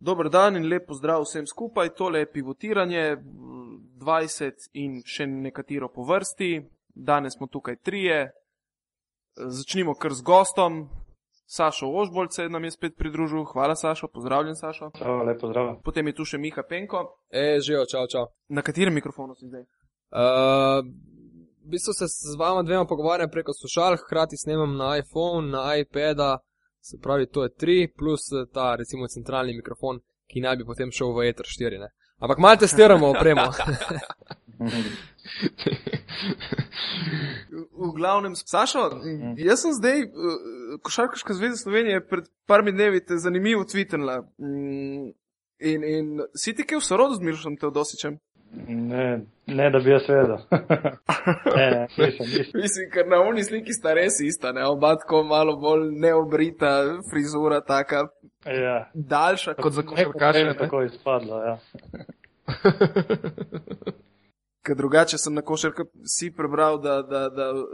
Dober dan in lep pozdrav vsem skupaj. Tole je pivotiranje 20 in še nekatero po vrsti. Danes smo tukaj trije. Začnimo kar z gostom. Sašo Ožbolj se nam je spet pridružil. Hvala, Sašo. Pozdravljen, Sašo. Čau, lep pozdrav. Potem je tu še Miha Penko. E, živijo, čau, čau. Na katerem mikrofonu si zdaj? Uh, v bistvu se z vama dvema pogovarjam preko slušalk, hkrati snemam na iPhone, na iPada, se pravi, to je tri, plus ta recimo centralni mikrofon, ki naj bi potem šel v Ether 4. Ne? Ampak malo testiramo opremo. V glavnem, Sašo, jaz sem zdaj, uh, Košarkaška zveza Slovenije, pred parmi dnevi te zanimivo tvitnila. Mm, in, in si ti kaj v sorodu z Mirošem Teodosičem? Ne, ne, da bi jaz vedel. ne, nisem, nisem. Mislim, ker na uni sliki sta res ista, ne, oba tako malo bolj neobrita, frizura taka Ja. daljša kot za košarkaše. ne. tako izpadlo, ja. Ker drugače sem na košarka si prebral, da, da, da uh,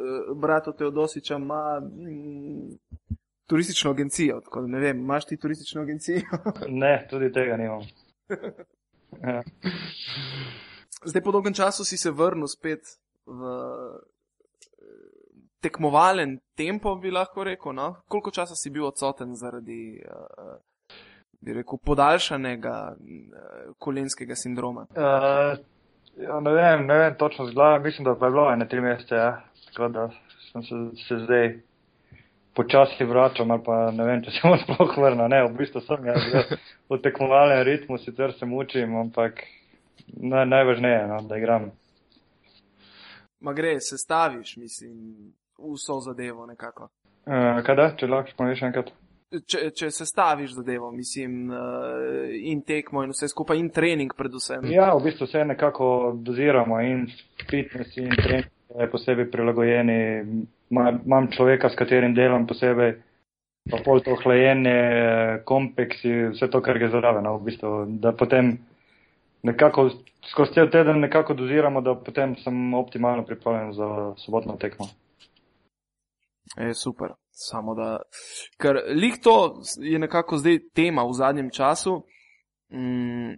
brato Teodosiča ima mm, turistično agencijo. Tako da ne vem, imaš ti turistično agencijo? Ne, tudi tega nimam. Ja. Zdaj po dolgem času si se vrnil spet v eh, tekmovalen tempo, bi lahko rekel. No? Koliko časa si bil odsoten zaradi, uh, bi rekel, podaljšanega uh, kolenskega sindroma? Uh, ja, ne vem, ne vem točno z glave, mislim, da pa je bilo ene tri mesece, ja. Tako da sem se, se zdaj počasi vračam, ali pa ne vem, če se bom sploh vrnil. Ne, v bistvu sem jaz v tekmovalnem ritmu, sicer se mučim, ampak naj, najvažneje, no, da igram. Ma gre, sestaviš, mislim, vso zadevo nekako. Uh, kaj da, če lahko ponoviš enkrat? Če, če sestaviš zadevo, mislim, uh, in tekmo, in vse skupaj, in trening, predvsem. Ja, v bistvu vse nekako doziramo in fitness in trening je posebej prilagojeni. Ma- Imam človeka, s katerim delam posebej, pa pol to hlajenje, kompeksi, vse to, kar gre zraven, no, v bistvu, da potem nekako skozi cel teden nekako doziramo, da potem sem optimalno pripravljen za sobotno tekmo. Je super. Samo da. Ker lik to je nekako zdaj tema v zadnjem času. Mm,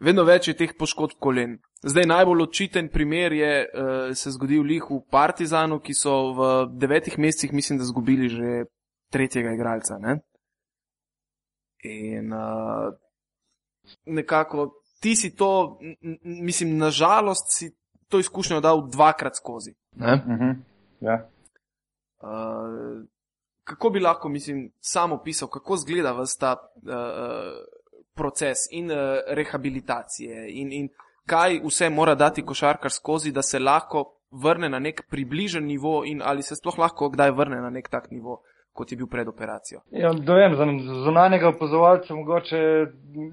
vedno več je teh poškodb kolen. Zdaj najbolj očiten primer je uh, se zgodil lih v Partizanu, ki so v devetih mesecih, mislim, da zgubili že tretjega igralca. Ne? In uh, nekako ti si to, mislim, nažalost si to izkušnjo dal dvakrat skozi. Ne? Uh -huh. ja. Uh, kako bi lahko, mislim, sam opisal, kako izgleda vse ta uh, proces in uh, rehabilitacije in, in kaj vse mora dati košarkar skozi, da se lahko vrne na nek približen nivo in ali se sploh lahko kdaj vrne na nek tak nivo, kot je bil pred operacijo. Ja, ne vem, za zunanjega opazovalca mogoče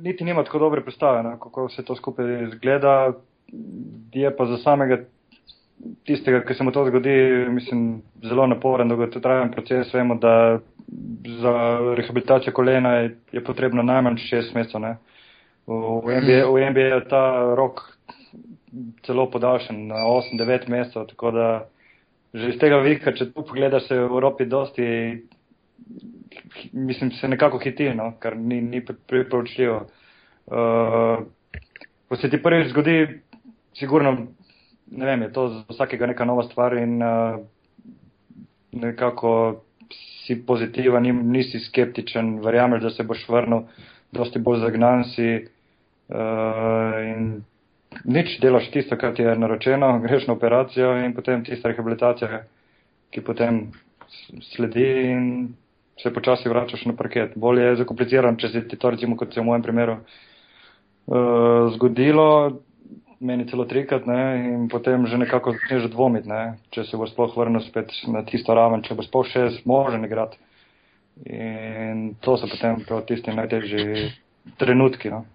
niti nima tako dobre predstave, no, kako vse to skupaj izgleda. Je pa za samega tistega, ki se mu to zgodi, mislim, zelo naporen, dolgotrajen proces. Vemo, da za rehabilitacijo kolena je, je potrebno najmanj šest mesecev. ne. V, NBA, v NBA je ta rok celo podaljšan na 8-9 mesecev, tako da že iz tega vidika, če tu pogledaš, se v Evropi dosti mislim, se nekako hiti, no, kar ni, ni pri- priporočljivo. Uh, ko se ti prvič zgodi, sigurno, ne vem, je to za vsakega neka nova stvar in uh, nekako si pozitiven, ni- nisi skeptičen, verjameš, da se boš vrnil, dosti bolj zagnan si in nič delaš tisto, kar ti je naročeno, greš na operacijo in potem tista rehabilitacija, ki potem sledi in se počasi vračaš na parket. Bolje je zakompliciran, če se ti to recimo, kot se je v mojem primeru uh, zgodilo, meni celo trikrat, ne, in potem že nekako začneš dvomiti, ne, če se bo sploh vrnil spet na tisto raven, če bo sploh še zmožen igrati. In to so potem prav tisti najtežji trenutki. No.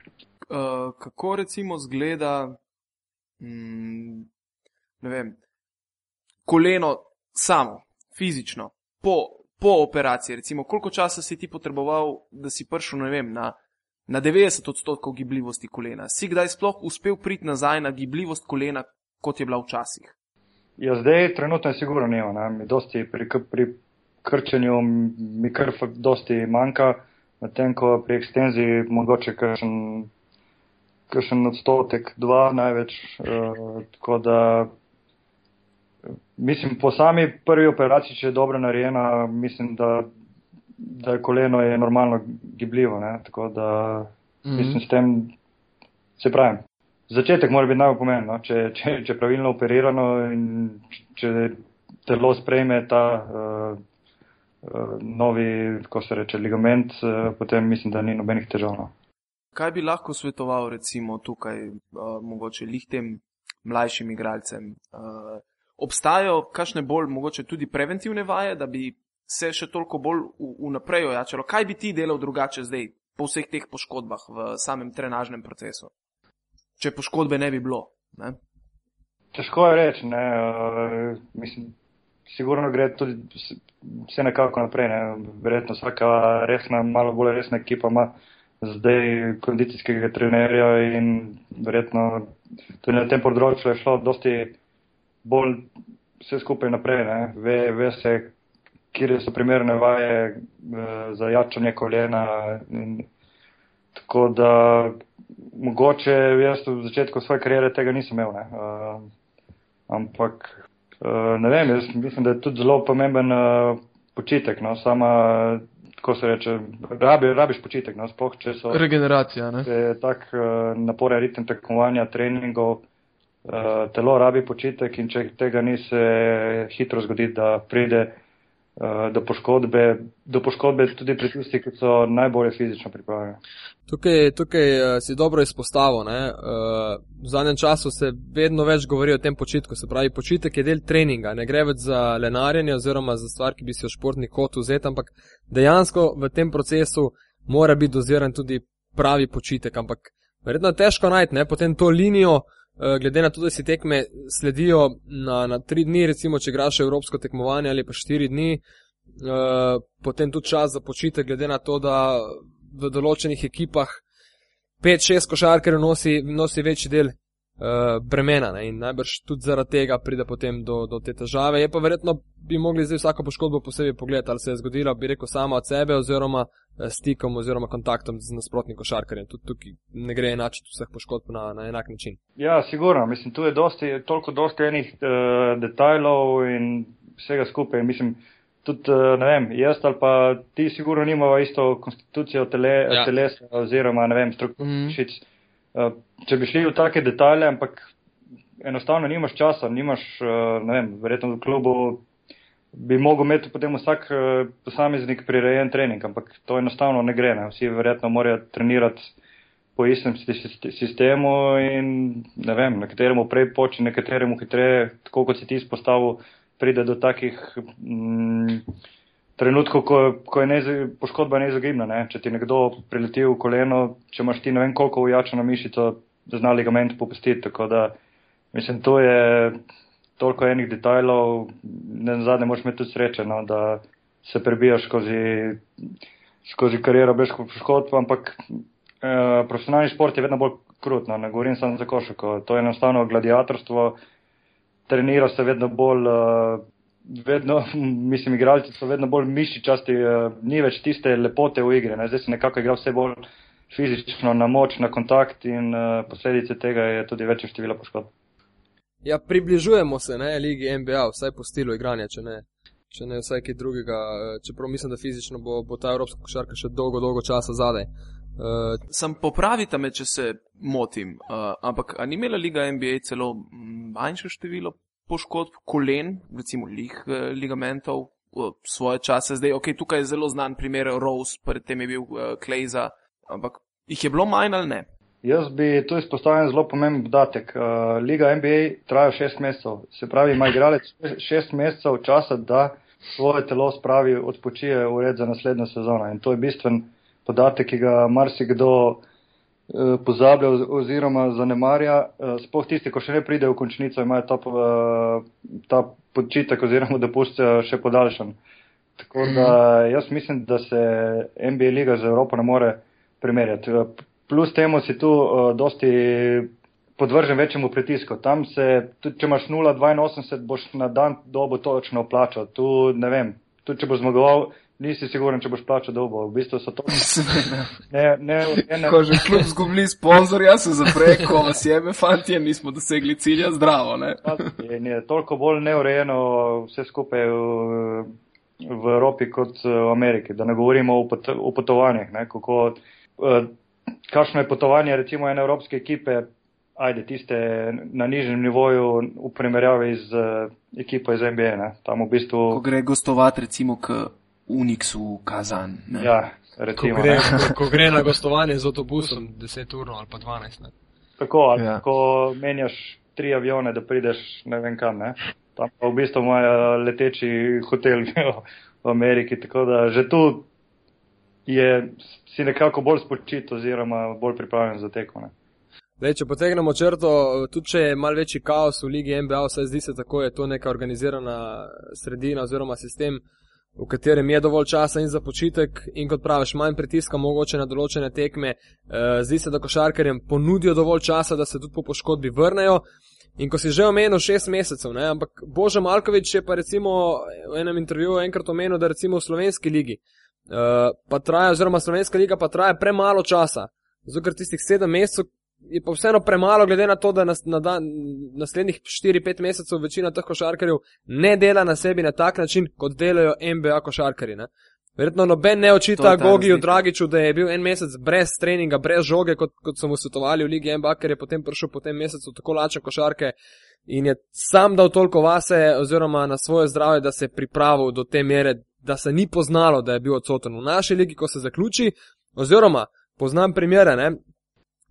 Uh, kako recimo zgleda, mm, ne vem, koleno samo, fizično, po, po operaciji, recimo, koliko časa si ti potreboval, da si prišel, ne vem, na, na 90 odstotkov gibljivosti kolena. Si kdaj sploh uspel priti nazaj na gibljivost kolena, kot je bila včasih? Ja, zdaj trenutno je sigurno ne, mi dosti pri, pri krčenju mi krv dosti manjka, medtem ko pri ekstenziji mogoče kakšen, kakšen odstotek, dva največ. Uh, tako da mislim, po sami prvi operaciji, če je dobro narejena, mislim, da, da je koleno je normalno gibljivo. Ne? Tako da mm -hmm. mislim, s tem se pravim. Začetek mora biti pomemben, no? če, če, če pravilno operirano in če telo sprejme ta uh, uh, novi, ko se reče, ligament, uh, potem mislim, da ni nobenih težav. No? Kaj bi lahko svetoval recimo tukaj, uh, mogoče lih tem mlajšim igralcem? Uh, obstajajo kakšne bolj mogoče tudi preventivne vaje, da bi se še toliko bolj vnaprej ojačalo? Kaj bi ti delal drugače zdaj po vseh teh poškodbah v samem trenažnem procesu? če poškodbe ne bi bilo. Ne? Težko je reči, ne. Uh, mislim, sigurno gre tudi vse nekako naprej. Ne. Verjetno vsaka resna, malo bolj resna ekipa ima zdaj kondicijskega trenerja in verjetno tudi na tem področju je šlo dosti bolj vse skupaj naprej. Ne. Ve, ve se, kje so primerne vaje uh, za jačanje kolena. In, tako da mogoče jaz v začetku svoje karijere tega nisem imel. Ne. Uh, ampak uh, ne vem, jaz mislim, da je tudi zelo pomemben uh, počitek. No, sama, tako se reče, rabi, rabiš počitek. No, spoh, če so, Regeneracija. Ne. Če je tak uh, naporen ritem tekmovanja, treningov, uh, telo rabi počitek in če tega ni se hitro zgodi, da pride. Do poškodbe, do poškodbe tudi pri tistih, ki so najbolje fizično pripravljeni. Tukaj, tukaj uh, si dobro izpostavil. Uh, v zadnjem času se vedno več govori o tem počitku. Se pravi, počitek je del treninga. Ne gre več za lenarjenje oziroma za stvar, ki bi si jo športni kot vzeti, ampak dejansko v tem procesu mora biti doziran tudi pravi počitek. Ampak verjetno je težko najti ne? potem to linijo, uh, glede na to, da si tekme sledijo na, na tri dni, recimo, če igraš evropsko tekmovanje ali pa štiri dni. Uh, potem tudi čas za počitek, glede na to, da v določenih ekipah 5-6 košarkarjev nosi, nosi večji del uh, bremena ne? in najbrž tudi zaradi tega pride potem do, do te težave. Je pa verjetno bi mogli zdaj vsako poškodbo posebej pogledati, ali se je zgodila, bi rekel, sama od sebe oziroma stikom oziroma kontaktom z nasprotnim košarkarjem. Tudi tukaj ne gre enačiti vseh poškodb na, na enak način. Ja, sigurno. Mislim, tu je dosti, toliko dosti enih uh, detajlov in vsega skupaj. Mislim, tudi, eh, ne vem, jaz ali pa ti sigurno nimamo isto konstitucijo tele, ja. telesa oziroma, ne vem, strukturišic. Mm -hmm. Če bi šli v take detalje, ampak enostavno nimaš časa, nimaš, eh, ne vem, verjetno v klubu bi mogel imeti potem vsak posameznik prirejen trening, ampak to enostavno ne gre. Ne. Vsi verjetno morajo trenirati po istem sistemu in ne vem, nekateremu prej poči, nekateremu hitreje, tako kot si ti izpostavil pride do takih mm, trenutkov, ko, ko je nez, poškodba neizogibna. Ne? Če ti nekdo prileti v koleno, če imaš ti ne vem koliko ujačeno mišico, zna ligament popustiti. Tako da mislim, to je toliko enih detajlov, ne na zadnje moraš imeti tudi sreče, no, da se prebijaš skozi, skozi kariero brez poškodb, ampak eh, profesionalni šport je vedno bolj krutno, ne govorim samo za košarko, to je enostavno gladiatorstvo trenira se vedno bolj, uh, vedno, mislim, igralci so vedno bolj mišičasti, uh, ni več tiste lepote v igri, ne? zdaj se nekako igra vse bolj fizično na moč, na kontakt in uh, posledice tega je tudi večje število poškodb. Ja, približujemo se, ne, ligi NBA, vsaj po stilu igranja, če ne, če ne vsaj kaj drugega, čeprav mislim, da fizično bo, bo ta evropska košarka še dolgo, dolgo časa zadaj. Uh, Sam popravite me, če se motim, uh, ampak ni imela Liga NBA celo manjše število poškodb kolen, recimo lih uh, ligamentov, uh, svoje čase. Zdaj, ok, tukaj je zelo znan primer Rose, predtem je bil uh, Klejza, ampak jih je bilo manj ali ne? Jaz bi tu izpostavil zelo pomemben podatek. Uh, Liga NBA traja šest mesecev, se pravi, ima igralec šest mesecev časa, da svoje telo spravi, odpočije v red za naslednjo sezono. In to je bistven podatek, ki ga marsikdo eh, pozablja oziroma zanemarja. Eh, sploh tisti, ko še ne pride v končnico, imajo ta, eh, ta počitek oziroma dopust še podaljšan. Tako da jaz mislim, da se NBA liga z Evropo ne more primerjati. Plus temu si tu dosti podvržen večjemu pritisku. Tam se, tudi če imaš 0,82, boš na dan dobo točno plačal. Tu ne vem, tudi če boš zmagoval nisi siguren, če boš plačal dolgo. V bistvu so to ne, ne, ne, Ko že kljub zgubili sponzorja, se zapre, ko vas jebe, fantje, nismo dosegli cilja, zdravo, ne? je, je toliko bolj neurejeno vse skupaj v, v Evropi kot v Ameriki, da ne govorimo o, pot, o potovanjih, ne, kako, eh, kakšno je potovanje recimo ene evropske ekipe, ajde tiste na nižjem nivoju v primerjavi z uh, ekipo iz NBA, ne, tam v bistvu. Ko gre gostovati recimo k Unixu Kazan. Ne? Ja, Ko recimo. gre, ne. ko, ko gre na gostovanje z avtobusom 10 ur ali pa 12. Ne. Tako, ali Ja. ja. ko menjaš tri avione, da prideš ne vem kam, ne. Tam pa v bistvu imajo leteči hotel v Ameriki, tako da že tu je si nekako bolj spočit oziroma bolj pripravljen za tekmo. Lej, če potegnemo črto, tudi če je mal večji kaos v Ligi NBA, vsaj zdi se tako, je to neka organizirana sredina oziroma sistem, v katerem je dovolj časa in za počitek in kot praviš, manj pritiska mogoče na določene tekme. Eh, Zdi se, da košarkarjem ponudijo dovolj časa, da se tudi po poškodbi vrnejo. In ko si že omenil šest mesecev, ne, ampak Boža Malkovič je pa recimo v enem intervjuju enkrat omenil, da recimo v slovenski ligi uh, pa traja, oziroma slovenska liga pa traja premalo časa. Zato ker tistih sedem mesecev je pa vseeno premalo, glede na to, da nas, na dan, naslednjih 4-5 mesecev večina teh košarkarjev ne dela na sebi na tak način, kot delajo NBA košarkarji. Ne. Verjetno noben ne očita Gogiju. Dragiču, da je bil en mesec brez treninga, brez žoge, kot, kot so mu svetovali v Ligi NBA, ker je potem prišel po tem mesecu tako lačen košarke in je sam dal toliko vase oziroma na svoje zdravje, da se je pripravil do te mere, da se ni poznalo, da je bil odsoten v naši ligi, ko se zaključi. Oziroma, poznam primere, ne,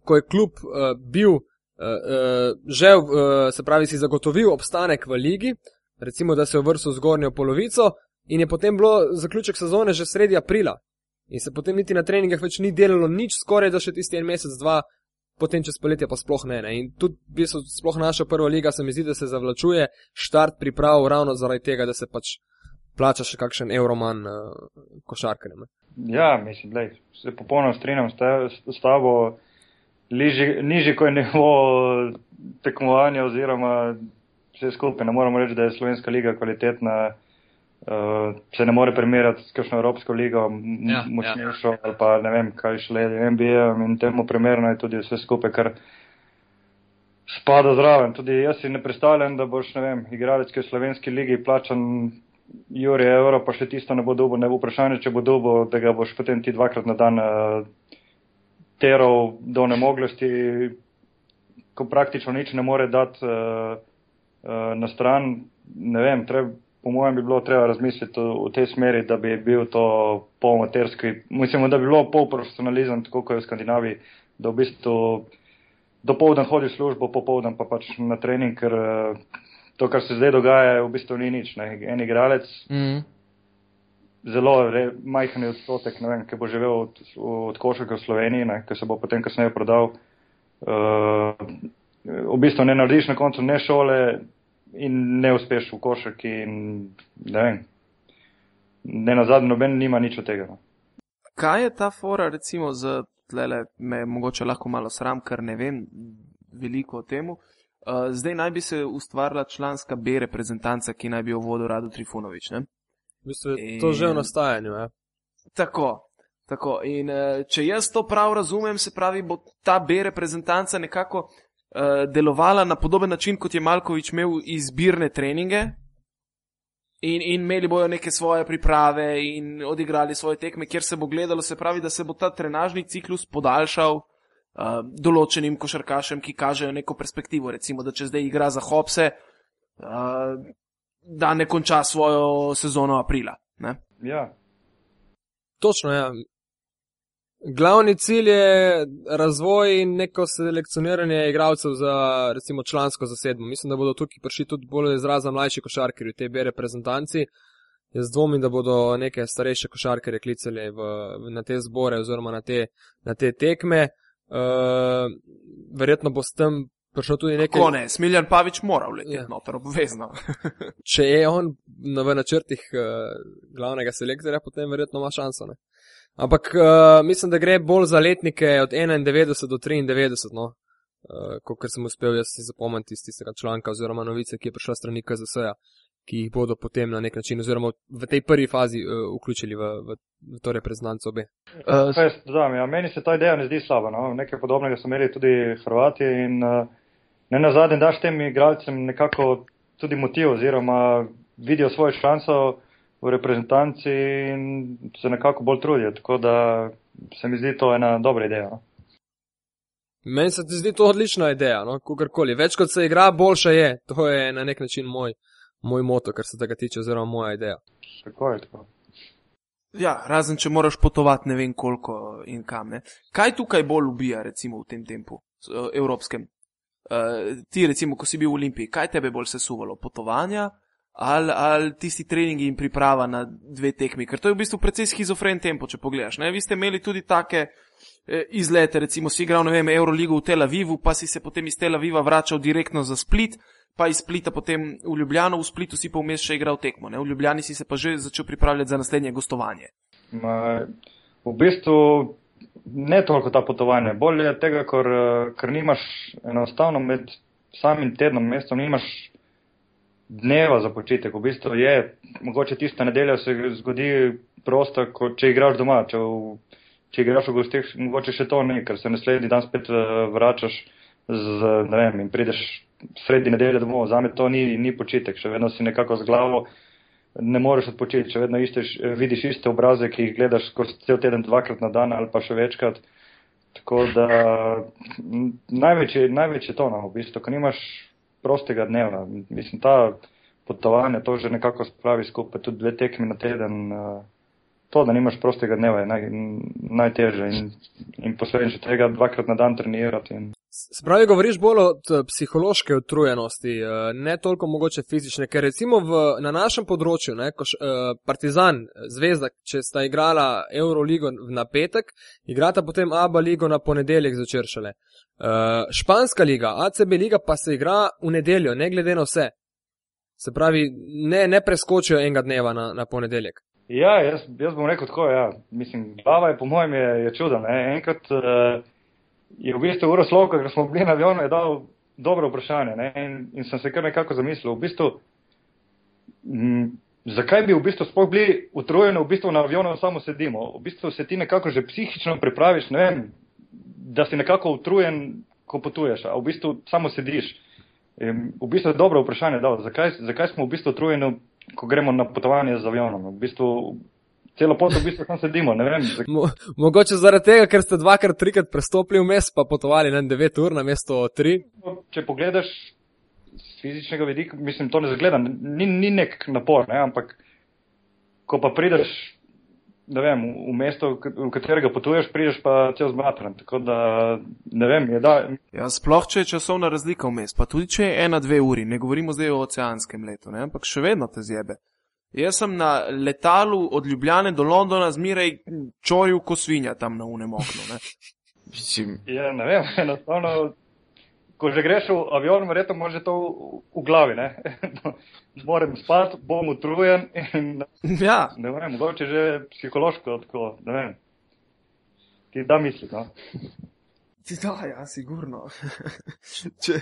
ko je klub uh, bil uh, uh, že, uh, se pravi, si zagotovil obstanek v ligi, recimo, da se je vrstil v zgornjo polovico in je potem bilo zaključek sezone že sredi aprila. In se potem niti na treningih več ni delalo nič, skoraj da še tisti en mesec, dva, potem čez poletje pa sploh ne. ne. In tudi, v bistvu, sploh naša prva liga se mi zdi, da se zavlačuje štart priprav ravno zaradi tega, da se pač plača še kakšen evroman uh, košarkarjem. ne. Ja, mislim, da se popolnoma strinjam s, te, s tabo. Liži, nižji, ko je nivo tekmovanja oziroma vse skupaj. Ne moramo reči, da je slovenska liga kvalitetna. Uh, se ne more primerjati s kakšno Evropsko ligo, m- Ja, močnejšo ja. ali pa ne vem, kaj šele NBA in temu primerno je tudi vse skupaj, kar spada zraven. Tudi jaz si ne predstavljam, da boš, ne vem, igralec, ki je v slovenski ligi plačan Juri evro, pa še tisto ne bo dobo, ne bo vprašanje, če bo dobo, da ga boš potem ti dvakrat na dan uh, teral do nemoglosti, ko praktično nič ne more dati uh, uh, na stran. Ne vem, treb, po mojem bi bilo treba razmisliti v, v tej smeri, da bi bil to polmaterski, mislim, da bi bilo polprofesionalizem, tako kot je v Skandinaviji, da v bistvu dopoldan hodi v službo, popoldan pa pač na trening, ker uh, to, kar se zdaj dogaja, v bistvu ni nič. Ne. En igralec, Mm. zelo re, majhen odstotek, vem, ki bo živel od, od košarke v Sloveniji, ne, ki se bo potem kasneje prodal. Uh, v bistvu ne narediš na koncu ne šole in ne uspeš v košarki in ne vem. Ne na zadnje, noben nima nič od tega. No. Kaj je ta fora, recimo, z tlele, me mogoče lahko malo sram, ker ne vem veliko o tem. Uh, zdaj naj bi se ustvarila članska B reprezentanca, ki naj bi jo vodil Rado Trifunovič. Ne? V bistvu je to že v In- nastajanju. Ja. Tako. Tako. In uh, če jaz to prav razumem, se pravi, bo ta B reprezentanca nekako uh, delovala na podoben način, kot je Malkovič imel izbirne treninge. In, in imeli bojo neke svoje priprave in odigrali svoje tekme, kjer se bo gledalo, se pravi, da se bo ta trenažni ciklus podaljšal uh, določenim košarkašem, ki kažejo neko perspektivo. Recimo, da če zdaj igra za Hopse, uh, da ne konča svojo sezono aprila. Ne? Ja, Točno, ja. Glavni cilj je razvoj in neko selekcioniranje igralcev za recimo člansko zasedbo. Mislim, da bodo tukaj prišli tudi bolj izraza mlajši košarkari v tej B reprezentanci. Jaz dvomim, da bodo neke starejše košarkare klicali v, v, na te zbore oziroma na te, na te tekme. Uh, verjetno bo s tem prišel tudi nekaj. Ko ne, Smiljan Pavič mora vleteti Ja. ja. noter, obvezno. Če je on na, v načrtih uh, glavnega selektorja, potem verjetno ima šanso. Ne? Ampak uh, mislim, da gre bolj za letnike od 91 do 93, no? uh, kot sem uspel jaz si zapomniti iz tistega članka oziroma novice, ki je prišla strani KZS-ja. Ki jih bodo potem na nek način, oziroma v tej prvi fazi uh, vključili v, v, v to reprezentanco obe. Uh, dodam, ja, meni se ta ideja ne zdi slaba. No? Nekaj podobnega so imeli tudi Hrvati in uh, ne na zadnje daš tem igralcem nekako tudi motiv oziroma vidijo svojo šanso v reprezentanci in se nekako bolj trudijo. Tako da se mi zdi to ena dobra ideja. No? Meni se zdi to odlična ideja, no, kakorkoli. Več kot se igra, boljše je. To je na nek način moj, moj moto, kar se tega tiče, oziroma moja ideja. Tako je tako. Ja, razen če moraš potovati ne vem koliko in kam. Ne. Kaj tukaj bolj ubija, recimo v tem tempu, evropskem? Uh, ti, recimo, ko si bil v Olimpiji, kaj tebe bolj sesuvalo? Potovanja ali, ali tisti treningi in priprava na dve tekmi? Ker to je v bistvu precej schizofren tempo, če pogledaš. Ne? Vi ste imeli tudi take eh, izlete, recimo si igral, ne vem, Euroligo v Tel Avivu, pa si se potem iz Tel Aviva vračal direktno za Split, pa iz Splita potem v Ljubljano, v Splitu si pa vmes še igral tekmo. Ne? V Ljubljani si se pa že začel pripravljati za naslednje gostovanje. Ma, v bistvu ne toliko ta potovanja, bolje je tega, ker, ker nimaš enostavno med samim tednom, mestom, nimaš dneva za počitek. V bistvu je, mogoče tista nedelja se zgodi prosto, ko, če igraš doma, če, v, če igraš v gostih, mogoče še to ne, ker se naslednji dan spet vračaš z, ne vem, in prideš sredi nedelje domov. Zame to ni, ni počitek, še vedno si nekako z glavo. Ne moreš odpočiti, če vedno isteš, vidiš iste obraze, ki jih gledaš skozi cel teden, dvakrat na dan ali pa še večkrat. Tako da največji, največji to, no, v bistvu, ko nimaš prostega dneva. Mislim, ta potovanja to že nekako spravi skupaj, tudi dve tekmi na teden. Uh, to, da nimaš prostega dneva, je naj, najtežje in, in posledično tega dvakrat na dan trenirati. In... Se pravi, govoriš bolj od psihološke utrujenosti, ne toliko mogoče fizične, ker recimo v, na našem področju, ne, koš, Partizan, Zvezda, če sta igrala Euroligo na petek, igrata potem Aba ligo na ponedeljek začer šele. Španska liga, ACB liga pa se igra v nedeljo, ne glede na vse. Se pravi, ne, ne preskočijo enega dneva na, na ponedeljek. Ja, jaz, jaz bom rekel tako, ja. Mislim, glava je po mojem je, je čuda. Ne. Enkrat uh, je v bistvu uro slovo, ker smo bili na avionu, je dal dobro vprašanje ne. in, in sem se kar nekako zamislil. V bistvu, m, zakaj bi v bistvu sploh bili utrujeni, v bistvu na avionu samo sedimo. V bistvu se ti nekako že psihično pripraviš, ne vem, da si nekako utrujen, ko potuješ, a v bistvu samo sediš. In v bistvu je dobro vprašanje, da, zakaj, zakaj smo v bistvu utrujeni ko gremo na potovanje z avionom. V bistvu, celo pot v bistvu tam sedimo. Mo, mogoče zaradi tega, ker ste dvakrat, trikrat prestopili vmes, pa potovali na 9 ur na mesto 3. Če pogledaš z fizičnega vidika, mislim, to ne zgleda, ni, ni nek napor, ne? ampak ko pa prideš ne vem, v mesto, v katerega potuješ, prideš pa cel zmatran. Tako da, ne vem, je da. Ja, sploh če je časovna razlika v mestu, pa tudi če je ena, dve uri, ne govorimo zdaj o oceanskem letu, ne? ampak še vedno te zjebe. Jaz sem na letalu od Ljubljane do Londona zmeraj čoril ko svinja tam na unem oknu. Ne? Ja, ne vem, enostavno ko že greš v avion, verjetno imaš to v, v glavi. Moram spati, bom utrujen. In, ja. Ne vem, mogoče že psihološko, tako, ne vem. Ti da misli, no? Da, ja, sigurno. če,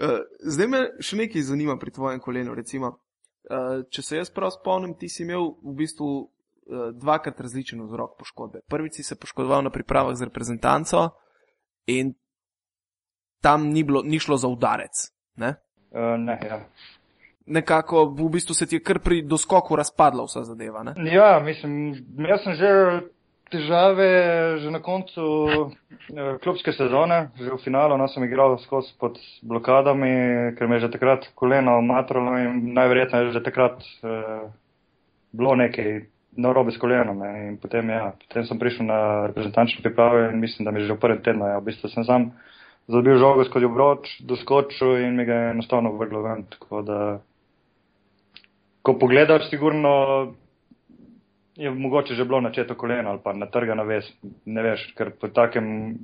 uh, zdaj me še nekaj zanima pri tvojem kolenu. Recimo, uh, če se jaz prav spomnim, ti si imel v bistvu uh, dvakrat različen vzrok poškodbe. Prvič si se poškodoval na pripravah z reprezentanco in tam ni, bilo, ni šlo za udarec. Ne? Uh, ne, ja. Nekako v bistvu se ti je kar pri doskoku razpadla vsa zadeva. Ne? Ja, mislim, jaz sem že težave že na koncu uh, klubske sezone, že v finalu, no sem igral skozi pod blokadami, ker me je že takrat koleno matralo in najverjetneje že takrat uh, bilo nekaj narobe s kolenom. Ne? In potem, ja, potem sem prišel na reprezentančne priprave in mislim, da mi je že v prvem tednu, ja, v bistvu sem sam zabil žogo skozi obroč, doskočil in mi ga je enostavno vrglo ven. Tako da, ko pogledaš, sigurno je mogoče že bilo načeto koleno ali pa natrga na ves, ne veš, ker po takem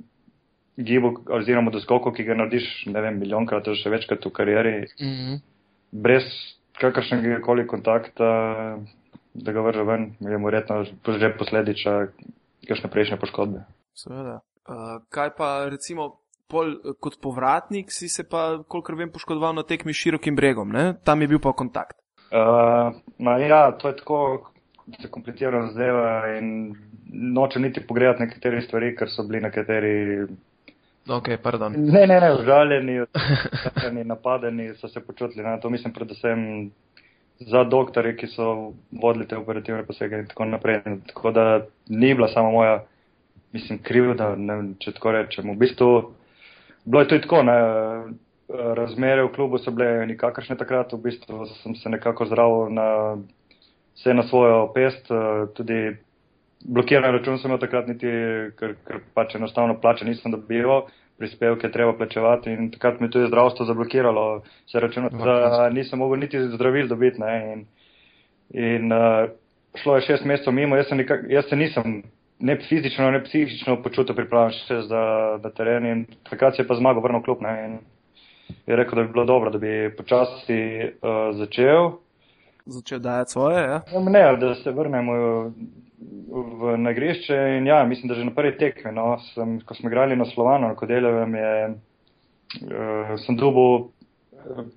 gibu oziroma doskoku, ki ga narediš, ne vem, milijonkrat, še večkrat v karieri, mm -hmm. brez kakršnega koli kontakta, da ga vrže ven, je mu verjetno že poslediča kakšne prejšnje poškodbe. Seveda. Uh, kaj pa recimo pol, eh, kot povratnik si se pa, kolikor vem, poškodoval na tekmi s širokim bregom, ne? tam je bil pa kontakt. Uh, ma ja, to je tako zakomplicirano zadeva in noče niti pogledati nekatere stvari, ker so bili nekateri. Ok, pardon. Ne, ne, ne, užaljeni, odpravljeni, napadeni so se počutili. Ne, to mislim predvsem za doktorje, ki so vodili te operativne posege in tako naprej. Tako da ni bila samo moja, mislim, krivda, ne, če tako rečem. V bistvu, bilo je to tako, ne, razmere v klubu so bile nikakršne takrat, v bistvu sem se nekako zdravil na vse na svojo pest, tudi blokiran račun sem imel takrat niti, ker, ker pač enostavno plače nisem dobival, prispevke treba plačevati in takrat mi je tudi zdravstvo zablokiralo, se računa, da nisem mogel niti zdravil dobiti. Ne, in in uh, šlo je šest mesecev mimo, jaz se, nikak, jaz se nisem ne fizično, ne psihično počutil pripravljen še za, za teren in takrat se je pa zmagal vrnil klub. Ne, in je rekel, da bi bilo dobro, da bi počasi uh, začel. Začel dajati svoje, ja? Ne, da se vrnemo v nagrišče in ja, mislim, da že na prvi tekmi, no, sem, ko smo igrali na Slovano, na Kodeljevem, je, uh, sem dubil uh,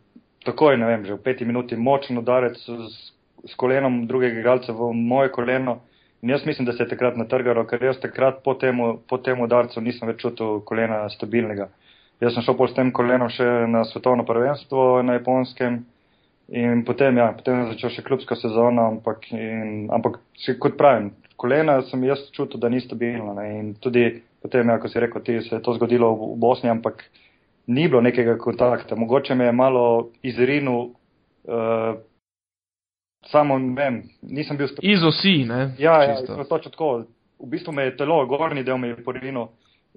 takoj, ne vem, že v peti minuti močen udarec s, s kolenom drugega igralca v moje koleno in jaz mislim, da se je takrat natrgalo, ker jaz takrat po tem, po tem udarcu nisem več čutil kolena stabilnega. Jaz sem šel pol s tem kolenom še na svetovno prvenstvo na japonskem. In potem, ja, potem je začel še klubska sezona, ampak, in, ampak kot pravim, kolena sem jaz čutil, da ni stabilna. Ne, in tudi potem, ja, ko si rekel, ti se je to zgodilo v, v Bosni, ampak ni bilo nekega kontakta. Mogoče me je malo izrinil, uh, samo ne vem, nisem bil stabilen. Iz osi, ne? Ja, ja točno tako. V bistvu me je telo, gornji del me je porinil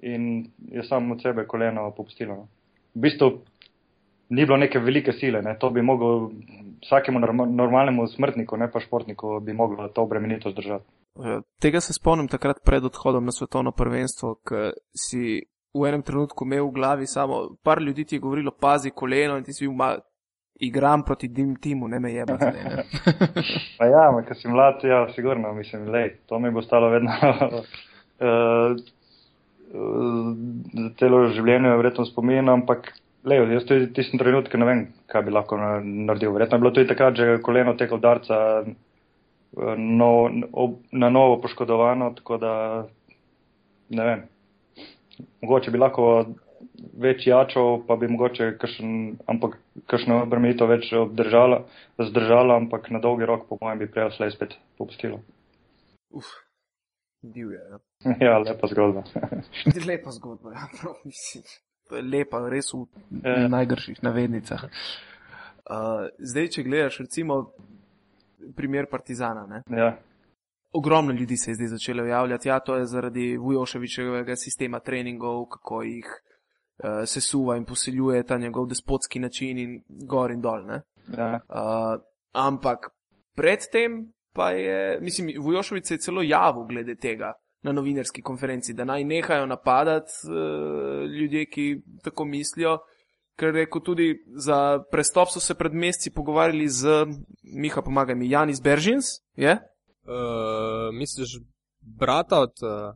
in je samo od sebe koleno popustilo. No. V bistvu ni bilo neke velike sile. Ne. To bi mogel vsakemu normalnemu smrtniku, ne pa športniku, bi moglo to obremenito zdržati. Ja, tega se spomnim takrat pred odhodom na svetovno prvenstvo, ker si v enem trenutku imel v glavi samo par ljudi, ti je govorilo, pazi koleno in ti si bil mal. Igram proti dim timu, ne me jeba. pa ja, ker si mlad, ja, sigurno, mislim, lej, to mi bo stalo vedno. uh, celo življenje verjetno spominjam, ampak Lejo, jaz tudi tisti trenutek ne vem, kaj bi lahko naredil. Verjetno je bilo tudi takrat, že koleno tega udarca no, na novo poškodovano, tako da ne vem. Mogoče bi lahko več jačal, pa bi mogoče kakšen, ampak kakšno bremenito več obdržala, zdržala, ampak na dolgi rok, po mojem, bi prej slej spet popustilo. Uf, divje. Ja, ja lepa zgodba. lepa zgodba, ja, prav mislim lepa, res v e. najgrših navednicah. Uh, zdaj, če gledaš, recimo, primer Partizana. Ja. Ogromno ljudi se je zdaj začelo javljati, ja, to je zaradi Vujoševičevega sistema treningov, kako jih uh, sesuva in posiljuje ta njegov despotski način in gor in dol. Ja. Uh, ampak predtem pa je, mislim, Vujoševič se je celo javil glede tega na novinarski konferenci, da naj nehajo napadati uh, ljudje, ki tako mislijo. Ker reko tudi za prestop so se pred meseci pogovarjali z, Miha, pomagaj mi, Janis Beržins, je? Uh, misliš, brata od. Uh...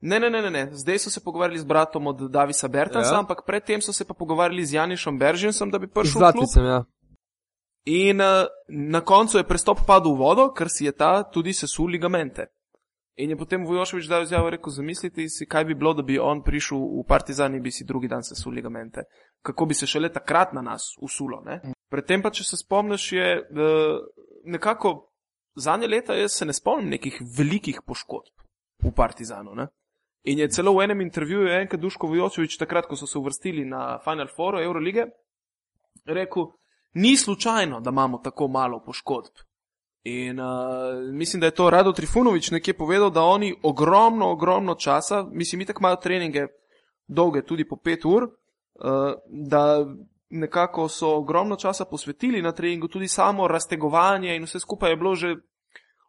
Ne, ne, ne, ne, ne, zdaj so se pogovarjali z bratom od Davisa Bertansa, ja. ampak predtem so se pa pogovarjali z Janišom Beržinsom, da bi prišel v klub. Ja. In uh, na koncu je prestop padel v vodo, ker si je ta tudi sesul ligamente. In je potem Vujošovič dal izjavo, rekel: Zamislite si, kaj bi bilo, da bi on prišel v Partizan in bi si drugi dan sesul ligamente. Kako bi se šele takrat na nas usulo. Mm. Predtem pa, če se spomniš, je nekako zadnje leta, jaz se ne spomnim nekih velikih poškodb v Partizanu. Ne? In je celo v enem intervjuju enkrat Duško Vujošovič, takrat, ko so se uvrstili na Final Four Eurolige, rekel: Ni slučajno, da imamo tako malo poškodb. In uh, mislim, da je to Rado Trifunovič nekje povedal, da oni ogromno, ogromno časa, mislim, mi tako imajo treninge dolge, tudi po pet ur, uh, da nekako so ogromno časa posvetili na treningu, tudi samo raztegovanje in vse skupaj je bilo že,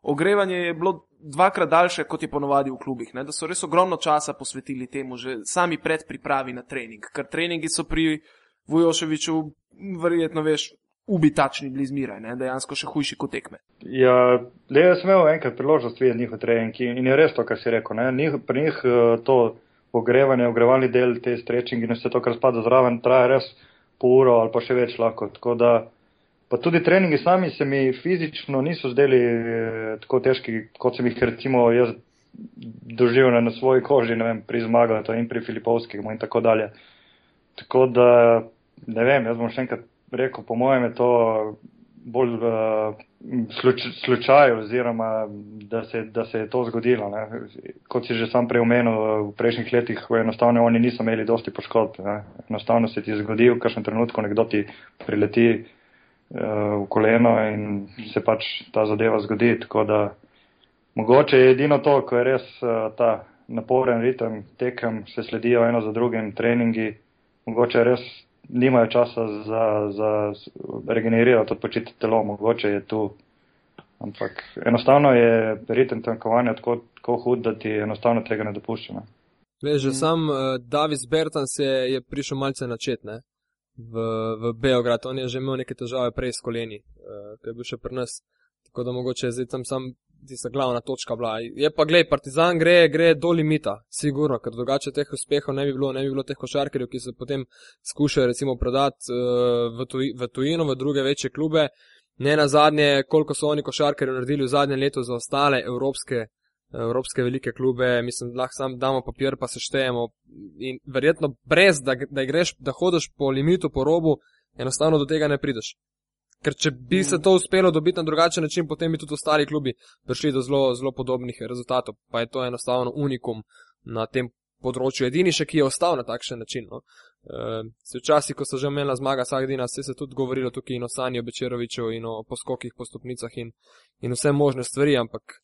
ogrevanje je bilo dvakrat daljše, kot je ponovadi v klubih, ne? da so res ogromno časa posvetili temu, že sami pred pripravi na trening, ker treningi so pri Vujoševiču, verjetno veš, ubitačni bili zmeraj, dejansko še hujši kot tekme. Ja, le jaz sem imel enkrat priložnost videti njihov trening in je res to, kar si rekel. Njih, pri njih eh, to ogrevanje, ogrevalni del, te strečingi in vse to, kar spada zraven, traja res pol uro ali pa še več lahko. Tako da pa tudi treningi sami se mi fizično niso zdeli eh, tako težki, kot sem jih recimo jaz doživel na svoji koži, ne vem, pri zmagatu in pri Filipovskemu in tako dalje. Tako da, ne vem, jaz bom še enkrat rekel, po mojem je to bolj uh, sluč, slučaj oziroma da se, da se je to zgodilo. Ne. Kot si že sam preomenil v prejšnjih letih, enostavno oni niso imeli dosti poškodb. Ne. Enostavno se ti zgodi v kakšnem trenutku, nekdo ti prileti v koleno in se pač ta zadeva zgodi. Tako da mogoče je edino to, ko je res uh, ta naporen ritem, tekem, se sledijo eno za drugim treningi, mogoče res nimajo časa za, za regenerirati, odpočiti telo, mogoče je tu. Ampak enostavno je ritem tankovanja tako, tako hud, da ti enostavno tega ne dopušča. Veš, že sam uh, Davis Bertans je, je prišel malce načet ne? V, v Beograd. On je že imel neke težave prej s koleni, uh, ki je bil še pri nas. Tako da mogoče zdaj tam sam tista glavna točka bila. Je pa, gledaj, Partizan gre, gre do limita, sigurno, ker drugače teh uspehov ne bi bilo, ne bi bilo teh košarkarjev, ki se potem skušajo recimo prodati uh, v, tuj, v tujino, v druge večje klube. Ne na zadnje, koliko so oni košarkarji naredili v zadnjem letu za ostale evropske, evropske velike klube, mislim, lahko sam damo papir, pa se štejemo. In verjetno brez, da, da greš, da hodiš po limitu, po robu, enostavno do tega ne prideš. Ker če bi se mm. to uspelo dobiti na drugačen način, potem bi tudi ostali klubi prišli do zelo, zelo podobnih rezultatov. Pa je to enostavno unikum na tem področju. Edini še, ki je ostal na takšen način. No. E, včasih, ko so že imela zmaga dan, se je tudi govorilo tukaj in o Sanju Bečeroviču in o poskokih po stopnicah in, in vse možne stvari, ampak.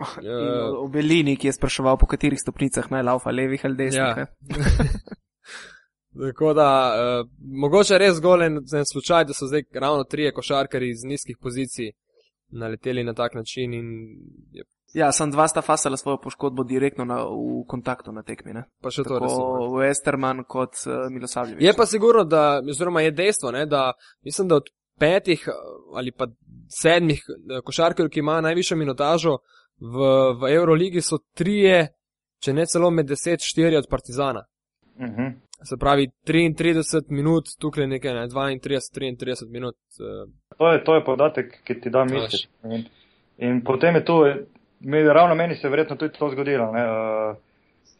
E, o Belini, ki je spraševal, po katerih stopnicah naj laufa, levih ali desnih. Ja. Tako da, uh, mogoče res zgolj en, en slučaj, da so zdaj ravno trije košarkari iz nizkih pozicij naleteli na tak način. In, je... Ja, sem dva sta fasala svojo poškodbo direktno na, v kontaktu na tekmi. Ne? Pa še to res. Tako Westerman kot uh, Milosavljevič. Je pa sigurno, da, oziroma je dejstvo, ne, da mislim, da od petih ali pa sedmih košarkarjev, ki imajo najvišjo minutažo v, v Euroligi, so trije, če ne celo med deset, štiri od Partizana. Uh mhm. -huh. Se pravi, 33 minut, tukaj nekaj, ne, 32, 33 minut. Uh, to, je, to je podatek, ki ti da misliš. In, in potem je to, me, ravno meni se je verjetno tudi to zgodilo. Ne, uh,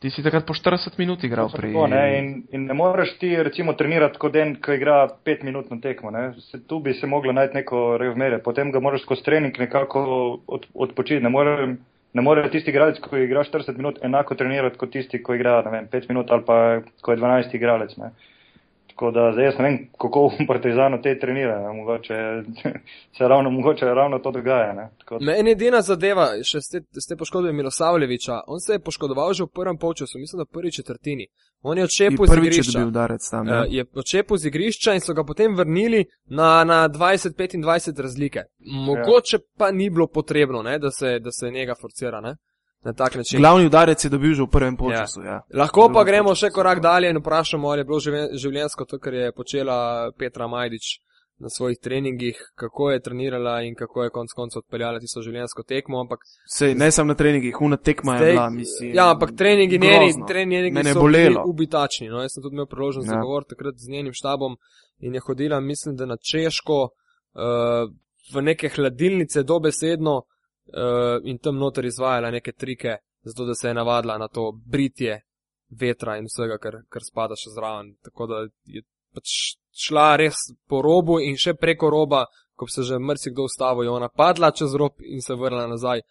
ti si takrat po 40 minut igral prej. In, in ne moreš ti recimo trenirati kot en, ki igra 5 minut na tekmo. Se, tu bi se moglo najti neko razmerje. Potem ga moraš skozi trening nekako od, odpočiti. Ne morem, ne more tisti igralec, ki igra 40 minut, enako trenirati kot tisti, ki igra vem, 5 minut ali pa ko je 12 igralec. Ne. Tako da zdaj jaz ne vem, kako v Partizanu te trenirajo. Mogoče se ravno, mogoče ravno to dogaja. Da... Meni je edina zadeva, še ste, ste poškodili Milosavljeviča. On se je poškodoval že v prvem polčasu, mislim, da v prvi četrtini. On je odšepil z igrišča. Tam, ja. Je odšepil z igrišča in so ga potem vrnili na, na 20-25 razlike. Mogoče ja. pa ni bilo potrebno, ne, da, se, da se njega forcira. Ne? Na tak način. Glavni udarec je dobil že v prvem času. Ja. Ja. Lahko pa gremo še korak dalje in vprašamo, ali je bilo življensko to, kar je počela Petra Majdič na svojih treningih, kako je trenirala in kako je konec koncev odpeljala tisto življensko tekmo. Ampak, Sej, ne samo na treningih, una tekma je bila, mislim. Ja, ampak treningi njeni, treningi so bili ubitačni. No, jaz sem tudi imel priložnost ja. zagovoriti takrat z njenim štabom in je hodila, mislim, da na Češko, uh, v neke hladilnice dobesedno, uh, in tam noter izvajala neke trike, zato da se je navadila na to britje vetra in vsega, kar, kar spada še zraven. Tako da je pač šla res po robu in še preko roba, ko se že mrsikdo ustavil, je ona padla čez rob in se vrnila nazaj.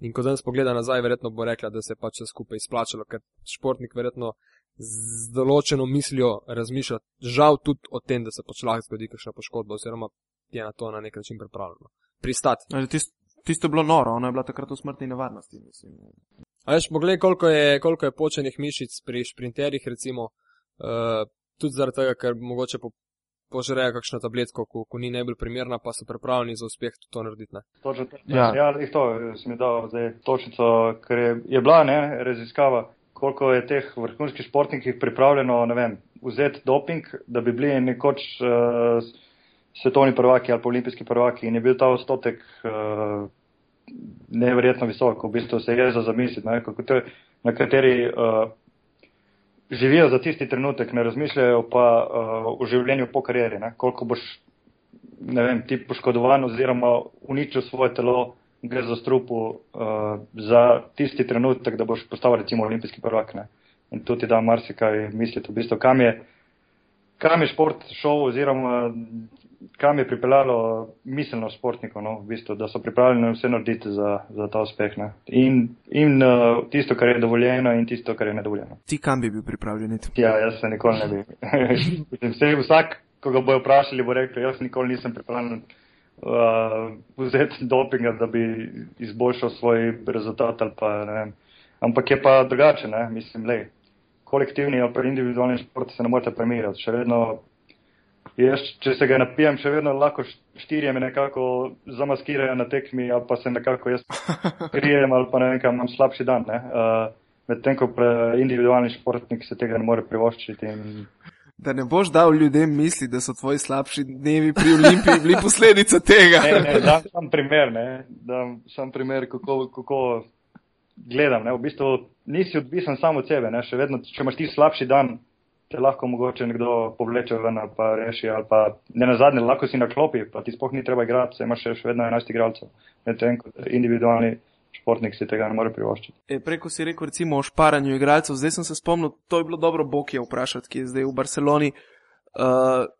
In ko danes pogleda nazaj, verjetno bo rekla, da se je pač skupaj izplačalo, ker športnik verjetno z določeno mislijo razmišlja, žal tudi o tem, da se pač lahko zgodi kakšna poškodba, oziroma je na to na nek način pripravljeno. Pristati. Tist, Tisto je bilo noro, ona je bila takrat v smrtni nevarnosti. Veš, poglej, koliko je, koliko je počenih mišic pri šprinterjih, recimo, uh, tudi zaradi tega, ker mogoče po, požrejo kakšno tabletko, ko, ko ni najbolj primerna, pa so pripravljeni za uspeh to narediti. Ne? Točno, ja, ja to sem dal zdaj točnico, ker je, je bila ne, raziskava, koliko je teh vrhunskih športnikov pripravljeno, ne vem, vzeti doping, da bi bili nekoč. Uh, svetovni prvaki ali olimpijski prvaki in je bil ta odstotek uh, neverjetno visok, v bistvu se je za zamisliti, ne, na kateri uh, živijo za tisti trenutek, ne razmišljajo pa uh, o življenju po karieri, ne, koliko boš ne vem, ti poškodovan oziroma uničil svoje telo, gre za strupu uh, za tisti trenutek, da boš postal recimo olimpijski prvak. Ne? In to ti da marsikaj misliti, v bistvu, kam je, kam je šport šel oziroma kam je pripeljalo miselno športnikov, no, v bistvu, da so pripravljeni vse narediti za, za ta uspeh. Ne. In, in uh, tisto, kar je dovoljeno, in tisto, kar je nedovoljeno. Ti kam bi bil pripravljen? Ja, jaz se nikoli ne bi. Vse, vsak, ko ga bojo vprašali, bo rekel, jaz nikoli nisem pripravljen uh, vzeti dopinga, da bi izboljšal svoj rezultat. Pa, Ampak je pa drugače, ne? mislim, le. Kolektivni ali pa individualni šport se ne morete primerjati. Še vedno Jaz, če se ga napijem, še vedno lahko štirje me nekako zamaskirajo na tekmi, ali pa se nekako jaz krijem, ali pa ne vem, kam imam slabši dan. Ne? Uh, Medtem ko individualni športnik se tega ne more privoščiti. In... Da ne boš dal ljudem misli, da so tvoji slabši dnevi pri Olimpiji bili posledica tega. ne, ne, dam sam primer, ne, dam sam primer, kako, kako gledam. Ne. V bistvu nisi odvisen samo od sebe, ne. še vedno, če imaš ti slabši dan, te lahko mogoče nekdo povleče ven ali pa reši, ali pa ne na zadnje, lahko si na klopi, pa ti spoh ni treba igrati, se imaš še vedno 11 igralcev. Medtem ko individualni športnik si tega ne more privoščiti. E, preko si rekel recimo o šparanju igralcev, zdaj sem se spomnil, to je bilo dobro Bokija vprašati, ki je zdaj v Barceloni, uh,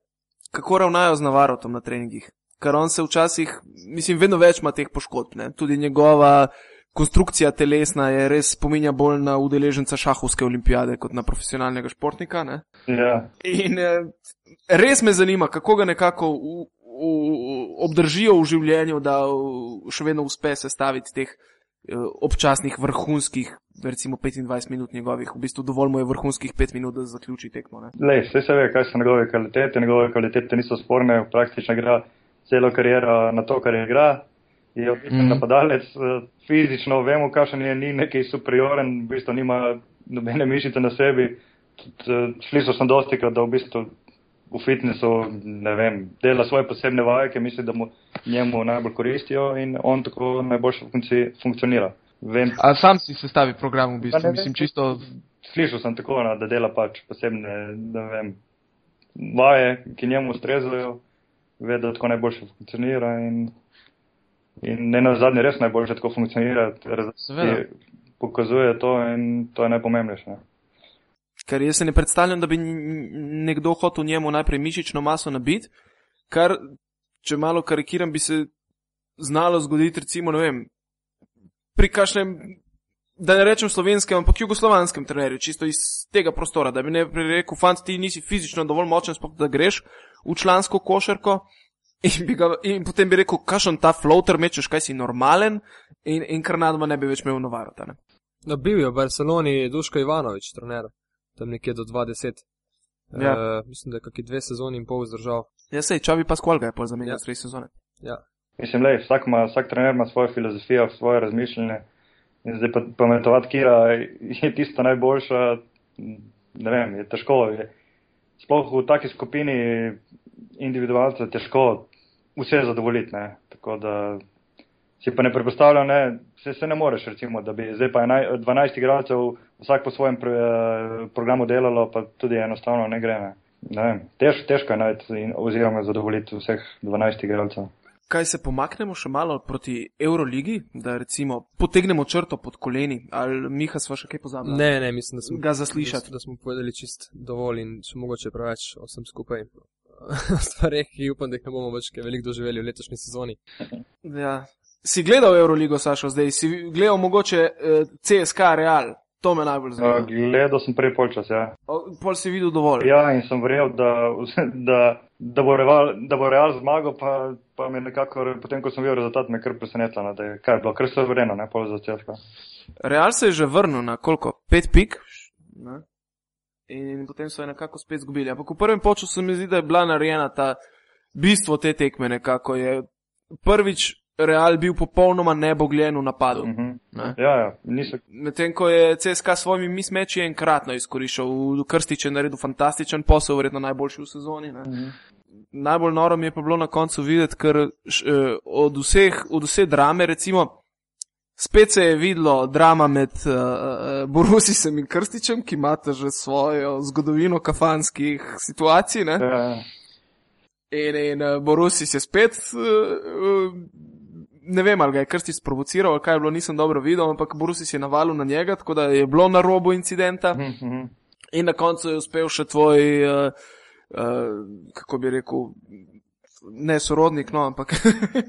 kako ravnajo z Navarotom na treningih. Ker on se včasih, mislim, vedno več ima teh poškodb, ne? tudi njegova konstrukcija telesna je res spominja bolj na udeleženca šahovske olimpijade kot na profesionalnega športnika. Ja. In eh, res me zanima, kako ga nekako v, v, obdržijo v življenju, da še vedno uspe sestaviti teh eh, občasnih vrhunskih, recimo 25 minut njegovih, v bistvu dovolj mu je vrhunskih 5 minut, da zaključi tekmo. Lej, vse se ve, kaj so njegove kvalitete, njegove kvalitete niso sporne, praktično igra celo kariero na to, kar igra je bistvu mm. napadalec, eh, fizično vemo, kakšen je, ni neki superioren, v bistvu nima nobene mišice na sebi. Eh, šli so sem dosti krat, da v bistvu v fitnessu, ne vem, dela svoje posebne vaje, ki misli, da mu njemu najbolj koristijo in on tako najboljše funkci, funkcionira. Vem, A sam si sestavi program v bistvu, ne, mislim čisto. Slišal sem tako, no, da dela pač posebne, ne vem, vaje, ki njemu ustrezajo, ve, da tako najboljše funkcionira in In ne na zadnje, res najboljše tako funkcionira, razumeti, pokazuje to in to je najpomembnejše. Ker jaz se ne predstavljam, da bi nekdo hotel njemu najprej mišično maso nabiti, kar, če malo karikiram, bi se znalo zgoditi, recimo, ne vem, pri kažem, da ne rečem slovenskem, ampak jugoslovanskem trenerju, čisto iz tega prostora, da bi ne rekel, fant, ti nisi fizično dovolj močen, spok, da greš v člansko košarko. In, bi ga, in potem bi rekel, kakšen ta floater mečeš, kaj si normalen, in, in kar nadma ne bi več imel novarota. No, bil je v Barceloni Duško Ivanovič, trener, tam nekje do 20. Ja. Uh, mislim, da je kakšni dve sezoni in pol zdržal. Ja, sej, Čavi pa skval ga je pol zamenjal ja. tri sezone. Ja. Mislim, lej, vsak, ma, vsak trener ima svojo filozofijo, svoje razmišljanje. In zdaj pa pametovati, kira je tisto najboljša, ne vem, je težko. Je, sploh v taki skupini individualcev je težko vse zadovoljiti. Ne. Tako da si pa ne predpostavljam, ne, se, se ne moreš, recimo, da bi zdaj pa 12 igralcev vsak po svojem pre, programu delalo, pa tudi enostavno ne gre. Ne. Ne Tež, težko je najti oziroma zadovoljiti vseh 12 igralcev. Kaj se pomaknemo še malo proti Euroligi, da recimo potegnemo črto pod koleni, ali Miha sva še kaj pozabila? Ne, ne, mislim, da smo ga zaslišati. Da smo povedali čist dovolj in še mogoče preveč o vsem skupaj. stvareh, ki upam, da jih ne bomo več kaj veliko doživeli v letošnji sezoni. Ja. Si gledal Euroligo, Sašo, zdaj si gledal mogoče eh, CSK Real. To me najbolj zanima. Uh, gledal sem prej polčas, ja. O, pol si videl dovolj. Ja, in sem verjel, da, da, da, bo Real, da bo Real zmagal, pa, pa me nekako, potem ko sem videl rezultat, me kar presenetilo, no, da je kaj bilo, kar se je vrnilo, ne pol za CSK. Real se je že vrnil na koliko? Pet pik? Ne? In potem so jo nekako spet zgubili. Ampak v prvem poču se mi zdi, da je bila narejena ta bistvo te tekme. Nekako je prvič Real bil popolnoma nebogljen v napadu. Uh -huh. ne? Ja, ja, Medtem ko je CSK s svojimi mismeči enkratno izkoriščal, v Krstiče je naredil fantastičen posel, verjetno najboljši v sezoni. Uh mhm. -huh. Najbolj noro mi je pa bilo na koncu videti, ker š, eh, od, vseh, od vse drame, recimo, Spet se je videlo drama med uh, Borusijem in Krstičem, ki imata že svojo zgodovino kafanskih situacij. Ja. In, in uh, Borusis je spet, uh, ne vem, ali ga je krsti sprovociral, ali kaj je bilo, nisem dobro videl, ampak Borusis je navalil na njega, tako da je bilo na robu incidenta. Mhm. In na koncu je uspel še tvoj, uh, uh, kako bi rekel, ne sorodnik, no, ampak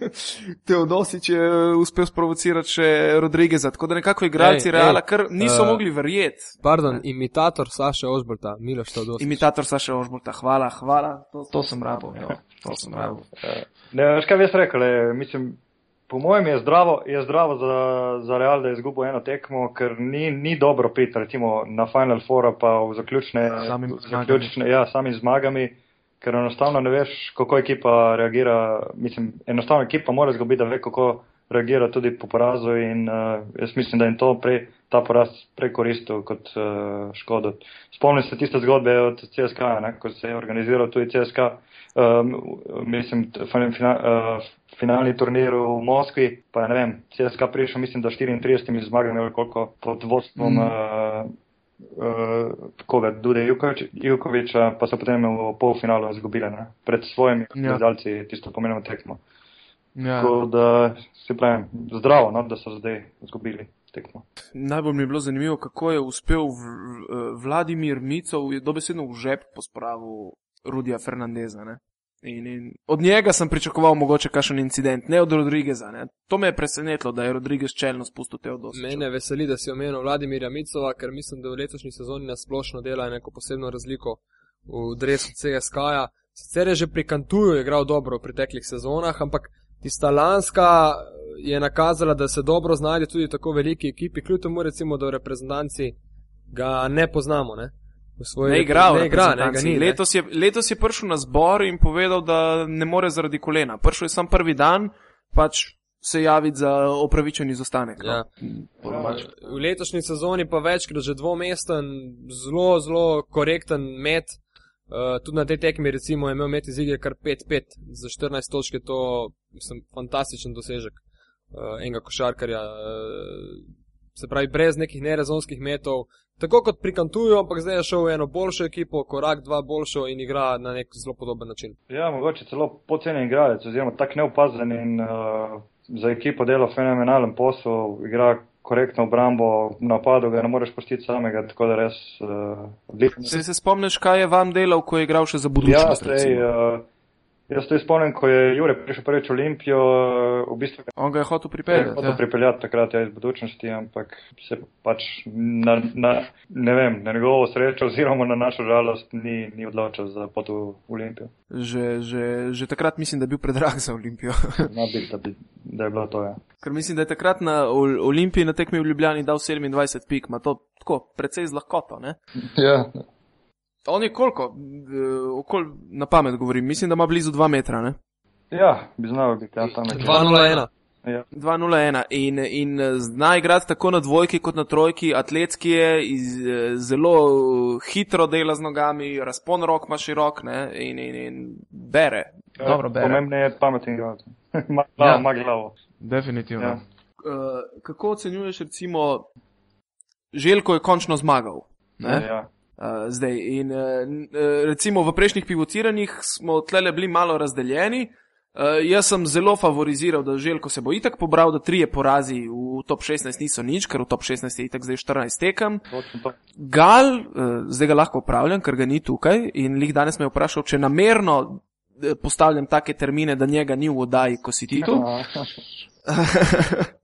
Teodosič je uspel sprovocirati še Rodrigeza. Tako da nekako igralci Ej, ej, Reala kar niso eh, mogli verjeti. Pardon, imitator Saša Ožbrta, Miloš Teodosič. Imitator Saša Ožbolta, hvala, hvala. To, to sem rabo, jo, to sem rabo. Ne, veš kaj bi jaz rekel, le, mislim, po mojem je zdravo, je zdravo za, za Real, da je izgubil eno tekmo, ker ni, ni dobro piti, recimo na Final Four pa v zaključne, Samim zaključne ja, sami zmagami, ker enostavno ne veš, kako ekipa reagira, mislim, enostavno ekipa mora zgubiti, da ve, kako reagira tudi po porazu in uh, jaz mislim, da jim to prej, ta poraz prej koristil kot uh, škodo. Spomnim se tiste zgodbe od CSK, ne, ko se je organiziral tudi CSK, um, mislim, fin, fina, uh, finalni turnir v Moskvi, pa ne vem, CSK prišel, mislim, da 34 zmagami ali koliko pod vodstvom. Mm. Uh, Uh, koga, Dude Jukovič, Jukoviča, pa so potem v polfinalu izgubili ne? pred svojimi Ja. gledalci tisto pomenilo tekmo. Ja. Tako da se pravim, zdravo, no, da so zdaj izgubili tekmo. Najbolj mi je bilo zanimivo, kako je uspel v, v, Vladimir Micov, je dobesedno v žep pospravil Rudija Fernandeza. Ne? In, in od njega sem pričakoval mogoče kakšen incident, ne od Rodrigeza. Ne? To me je presenetilo, da je Rodrigez čelno spustil te odnose. Mene veseli, da si omenil Vladimirja Micova, ker mislim, da v letošnji sezoni nasplošno dela neko posebno razliko v dresu CSK-ja. Sicer je že pri Kantuju igral dobro v preteklih sezonah, ampak tista lanska je nakazala, da se dobro znajde tudi tako veliki ekipi, kljub temu recimo, da v reprezentanci ga ne poznamo. Ne? V svoji Ne igra, ne igra, ne, ga ni. Ne. letos, je, letos je prišel na zbor in povedal, da ne more zaradi kolena. Prišel je sam prvi dan, pač se javiti za opravičen izostanek. no. Ja. Domače. V letošnji sezoni pa večkrat že dvomesten, zelo, zelo korekten met. Uh, tudi na tej tekmi recimo je imel met iz igre kar 5-5 za 14 točk, je to mislim, fantastičen dosežek uh, enega košarkarja. Uh, se pravi, brez nekih nerazonskih metov, tako kot pri Kantuju, ampak zdaj je šel v eno boljšo ekipo, korak dva boljšo in igra na nek zelo podoben način. Ja, mogoče celo poceni igralec, oziroma tak neupazen in uh, za ekipo dela fenomenalen posel, igra korektno obrambo, napadu ga ne moreš pustiti samega, tako da res uh, odlično. Se, se spomniš, kaj je vam delal, ko je igral še za Ja, budućnost? sej, recimo? uh, jaz to spomnim, ko je Jure prišel prvič v Olimpijo, v bistvu On ga je hotel je pripeljati. hotel Ja. pripeljati takrat ja, iz budućnosti, ampak se pač na, na, ne vem, na njegovo srečo oziroma na našo žalost ni, ni odločil za pot v Olimpijo. Že, že, že takrat mislim, da je bil predrag za Olimpijo. No, bi, da, bi, da je bilo to, ja. Ker mislim, da je takrat na Ol- Olimpiji na tekmi v Ljubljani dal 27 pik, ima to tako precej z lahkoto. Ne? Ja, On je koliko, eh, okol, na pamet govorim, mislim, da ima blizu 2 metra, ne? ja bi znal biti ja, tam nekje. 2-0-1. Ja. 2-0-1 in, in eh, zna igrati tako na dvojki kot na trojki, atletski je, iz, eh, zelo hitro dela z nogami, razpon rok ima širok ne? in, in, in bere. Dobro bere. Pomembno je pameten igralec. Ima glavo, Ja. ima glavo. Definitivno. Ja. Uh, kako ocenjuješ, recimo, Željko je končno zmagal? Ne? Ja. Uh, zdaj, in uh, recimo v prejšnjih pivotiranjih smo tlele bili malo razdeljeni. Uh, jaz sem zelo favoriziral, da Željko se bo itak pobral, da trije porazi v top 16 niso nič, ker v top 16 je itak zdaj 14 tekem. Gal, uh, zdaj ga lahko upravljam, ker ga ni tukaj in lih danes me je vprašal, če namerno postavljam take termine, da njega ni v oddaji, ko si ti tu.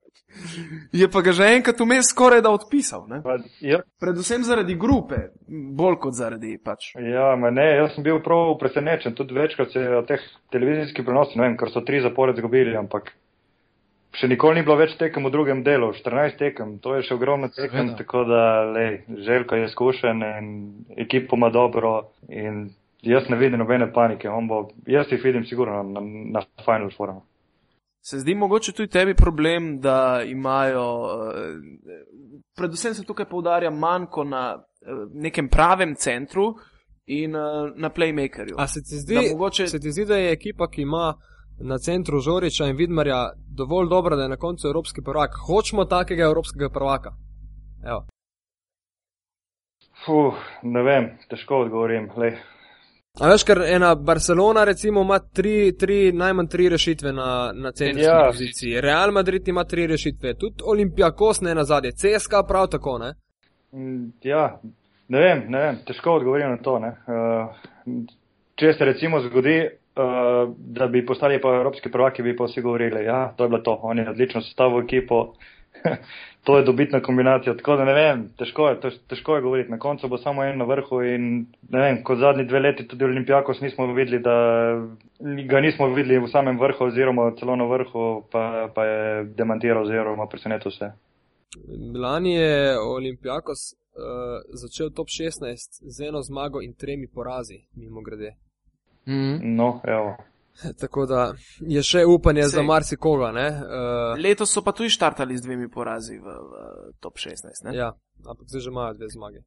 Je pa ga že enkrat vmes skoraj da odpisal. Ne? Ja, Predvsem zaradi grupe, bolj kot zaradi pač. ja, ma ne, jaz sem bil prav presenečen, tudi večkrat se je teh televizijskih prenosov, ne vem, ker so tri zapored zgubili, ampak še nikoli ni bilo več tekem v drugem delu, 14 tekem, to je še ogromno tekem, Seveda. tako da, lej, Željko je izkušen in ekipo ima dobro in jaz ne vidim nobene panike, on bo, jaz jih vidim sigurno na, na Final Forum. Se zdi mogoče tudi tebi problem, da imajo, eh, predvsem se tukaj poudarja manjko na eh, nekem pravem centru in eh, na playmakerju. A se ti, Da zdi, mogoče- se ti zdi, da je ekipa, ki ima na centru Žoriča in Vidmarja dovolj dobra, da je na koncu evropski prvak? Hočemo takega evropskega prvaka. Evo. Fuh, ne vem, težko odgovorim. Lej. A veš, ker ena Barcelona recimo ima tri, tri, najmanj tri rešitve na, na centrski Ja. poziciji. Real Madrid ima tri rešitve, tudi Olimpijakos ne na zadnje, CSK prav tako, ne? Mm, Ja, ne vem, ne vem, težko odgovorim na to. Ne. Uh, če se recimo zgodi, uh, da bi postali pa evropski prvaki, bi pa vsi govorili, ja, to je bilo to, oni odlično sestavili ekipo, to je dobitna kombinacija, tako da ne vem, težko je, tež, težko je govoriti, na koncu bo samo en na vrhu in ne vem, kot zadnji dve leti tudi Olimpijakos nismo videli, da ga nismo videli v samem vrhu oziroma celo na vrhu, pa, pa je demantiral oziroma presenetil vse. Lani je Olimpijakos uh, začel top 16 z eno zmago in tremi porazi, mimo grede. Mhm. No, evo. Tako da je še upanje Sej. za marsikoga, ne? Uh, Letos so pa tudi štartali z dvemi porazi v, v top 16. Ne? ja, ampak zdaj že imajo dve zmage.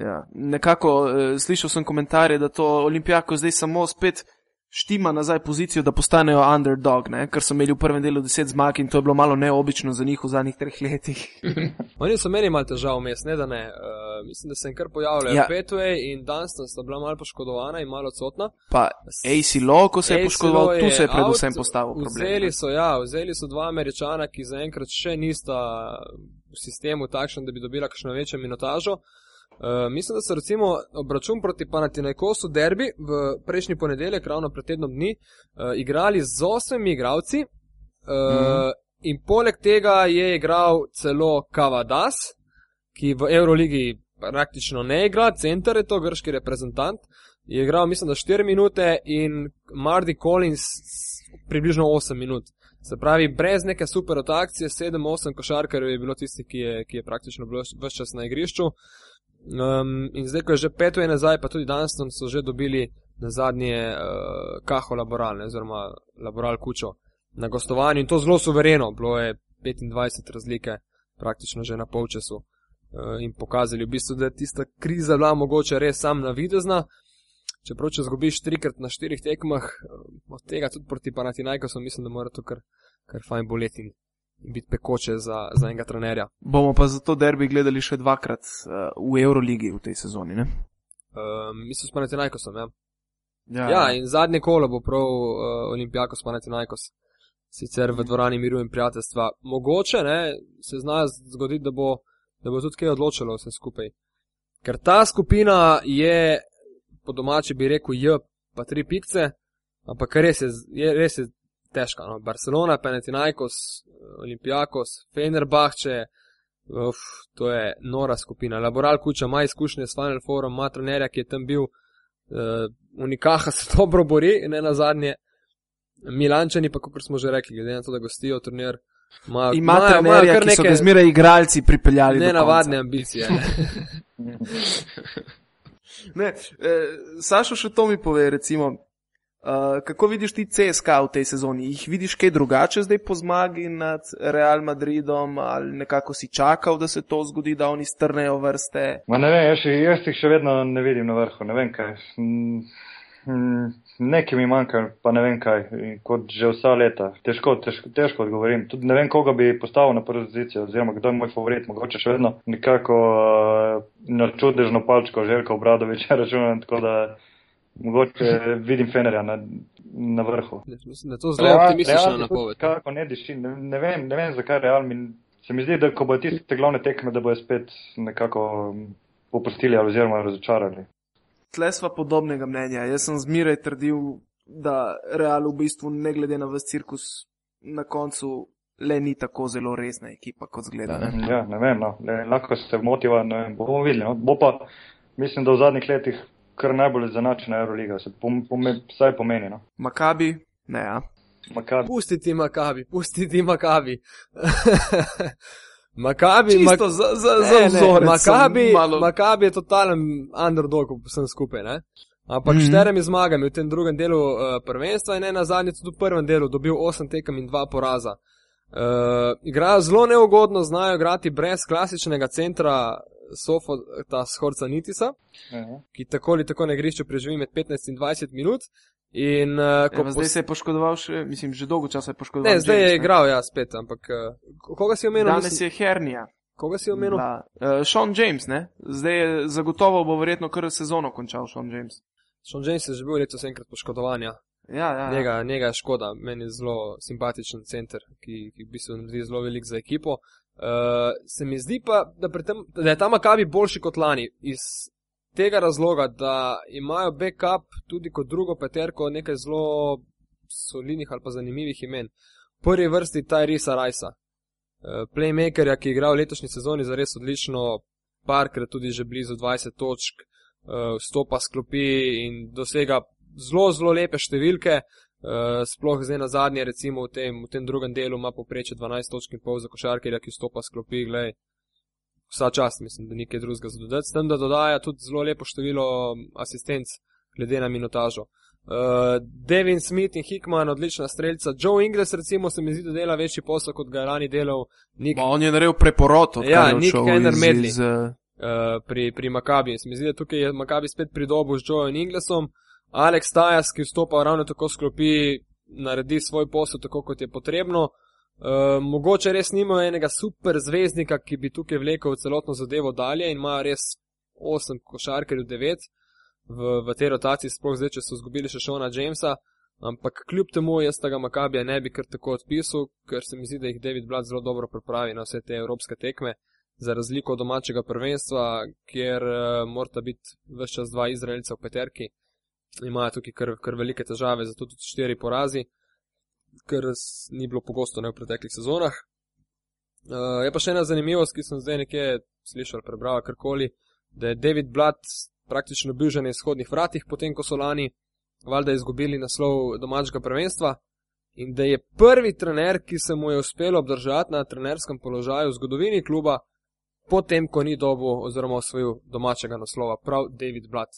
Ja. Nekako uh, slišal sem komentarje, da to Olimpijako zdaj samo spet štima nazaj pozicijo, da postanejo underdog, ne? ker so imeli v prvem delu 10 zmag in to je bilo malo neobično za njih v zadnjih treh letih. Oni so meni malo težav vmes, ne da ne. Uh, mislim, da se jim kar pojavljajo. Ja. Petway in Dunstan sta bila malo poškodovana in malo odsotna. Pa AC Law, ko se je poškodoval, Law tu se je out, predvsem postavil problem. Vzeli so, ja, vzeli so dva američana, ki zaenkrat še nista v sistemu takšen, da bi dobila kakšno večjo minutažo. Uh, mislim, da so recimo obračun proti Panathinaikosu derbi v prejšnji ponedeljek, ravno pred tednom dni, uh, igrali z osmimi igravci. Uh, mm Mhm. -hmm. In poleg tega je igral celo Kavadas, ki v Euroligi praktično ne igra, center je to, grški reprezentant. Je igral, mislim, da 4 minute in Mardi Collins približno 8 minut. Se pravi, brez neke super rotacije, 7-8 košarkarjev je bilo tisti, ki je, ki je praktično bil vse čas na igrišču. Um, in zdaj, ko je že peto je nazaj, pa tudi Dunston so že dobili na zadnje uh, kaho laboralne, oziroma laboral kučo na gostovanju in to zelo suvereno, bilo je 25 razlike praktično že na polčasu uh, in pokazali v bistvu, da je tista kriza bila mogoče res sam navidezna. Čeprav, če zgubiš trikrat na štirih tekmah, eh, od tega tudi proti Panatinajkosu, mislim, da mora to kar, kar fajn boleti in in biti pekoče za, za enega trenerja. Bomo pa zato derbi gledali še dvakrat uh, v Euroligi v tej sezoni. Ne? Um, mislim, s Panatinajkosom, ja. Ja, Ja, in zadnje kolo bo prav uh, Olimpijakos Panatinajkos. Sicer v dvorani miru in prijateljstva. Mogoče ne, se zna zgoditi, da bo, da bo tudi kaj odločilo vse skupaj. Ker ta skupina je, po domači bi rekel, J, pa tri pikce, ampak res je, je, res je težka. No? Barcelona, Panatinajkos, Olimpijakos, Fenerbahče, uf, to je nora skupina. Laboral Kuča ima izkušnje s Final Fourom, ima trenerja, ki je tam bil. Uh, Unikaha se dobro bori, ne na zadnje. Milančani, pa kot smo že rekli, glede na to, da gostijo turnir, imajo Ima trenerja, kar ki so neke zmeraj igralci pripeljali. do nenavadne ambicije. Ne? Ne, eh, Sašo, še to mi pove, recimo, uh, kako vidiš ti CSK v tej sezoni? Jih vidiš kaj drugače zdaj po zmagi nad Real Madridom ali nekako si čakal, da se to zgodi, da oni strnejo vrste? Ma ne vem, jaz, jaz jih še vedno ne vidim na vrhu, ne vem kaj. Mm, Nekaj mi manjka, pa ne vem kaj, kot že vsa leta. Težko, težko, težko odgovorim. Tudi ne vem, koga bi postavil na prvo pozicijo, oziroma kdo je moj favorit. Mogoče še vedno nekako uh, na čudežno palčko Željko Obradoviča računam, tako da mogoče vidim Fenerja na, na vrhu. Mislim, da to zelo optimistična Real mi tudi napoved. Kako ne diši, ne, ne, vem, ne vem, zakaj Real mi. Se mi zdi, da ko bo tiste glavne tekme, da bojo spet nekako mm, popustili ali oziroma razočarali. Tle sva podobnega mnenja. Jaz sem zmeraj trdil, da Real v bistvu, ne glede na vse cirkus, na koncu le ni tako zelo resna ekipa, kot zgleda. Ne? Ja, ne vem, no. Le, lahko se motiva, ne vem, bomo videli. No. Bo pa, mislim, da v zadnjih letih kar najbolj zanačena Euroliga, se pom, pom, vsaj pomeni. No. Makabi, ne, ja. Makar, Pustiti Makabi, pustiti Makabi. Makabi, Čisto za, za, za Ne, ne, vzorec. Makabi, malo... Makabi je totalen underdog vsem skupaj, ne? Ampak mm. -hmm. štirimi zmagami v tem drugem delu uh, prvenstva in ne na zadnje tudi v prvem delu dobil 8 tekem in 2 poraza. Uh, igrajo zelo neugodno, znajo igrati brez klasičnega centra Sofo, ta Schorca Nitisa, ja. ki tako ali tako na igrišču preživi med 15 in 20 minut. In, uh, Evo, zdaj se je poškodoval še, mislim, že dolgo časa je poškodoval. Ne, zdaj James, je igral, ja, spet, ampak uh, koga si omenil? Danes je hernija. Koga si omenil? Uh, Sean James, ne? Zdaj je zagotovo bo verjetno kar sezono končal Sean James. Sean James je že bil letos enkrat poškodovanja. Ja, ja, ja. Njega, njega je škoda, meni je zelo simpatičen center, ki, ki v bistvu naredi zelo velik za ekipo. Uh, se mi zdi pa, da, tem, da je ta Makabi boljši kot lani iz tega razloga, da imajo backup tudi kot drugo peterko nekaj zelo solidnih ali pa zanimivih imen. Prvi vrsti Tyrisa Rajsa, uh, playmakerja, ki je igral v letošnji sezoni za res odlično, parkrat tudi že blizu 20 točk, uh, stopa sklopi in dosega zelo, zelo lepe številke. Uh, sploh zdaj na zadnje, recimo v tem, v tem drugem delu, ima poprečje 12 točk in pol za košarkarja, ki vstopa sklopi, gledaj, vsa čas, mislim, da nekaj drugega za dodati. S tem, da dodaja tudi zelo lepo število asistenc, glede na minutažo. Uh, Devin Smith in Hickman, odlična streljca. Joe Ingles, recimo, se mi zdi, da dela večji posel, kot ga je lani delal. Nick, on je naredil preporod, ja, Nick Henner Medley. Iz, uh... Uh, pri, pri Makabi. Se mi zdi, da tukaj je Makabi spet pridobil z Joeom Inglesom. Alex Tajas, ki vstopa ravno tako sklopi, naredi svoj posel tako, kot je potrebno. Uh, mogoče res nimajo enega super zvezdnika, ki bi tukaj vlekel celotno zadevo dalje in ima res 8 košarkarjev, 9 v, v tej rotaciji, sploh zdaj, če so izgubili še Šona Jamesa. Ampak kljub temu jaz tega Makabija ne bi kar tako odpisal, ker se mi zdi, da jih David Blad zelo dobro pripravi na vse te evropske tekme, za razliko od domačega prvenstva, kjer uh, morata biti vse čas dva Izraelca v peterki imajo tukaj kar, kar velike težave, zato tudi štiri porazi, kar ni bilo pogosto ne v preteklih sezonah. Uh, je pa še ena zanimivost, ki sem zdaj nekje slišal, prebral karkoli, da je David Blood praktično bil že na izhodnih vratih, potem ko so lani valjda izgubili naslov domačega prvenstva in da je prvi trener, ki se mu je uspelo obdržati na trenerskem položaju v zgodovini kluba, potem, ko ni dobil oziroma osvojil domačega naslova, prav David Blatt.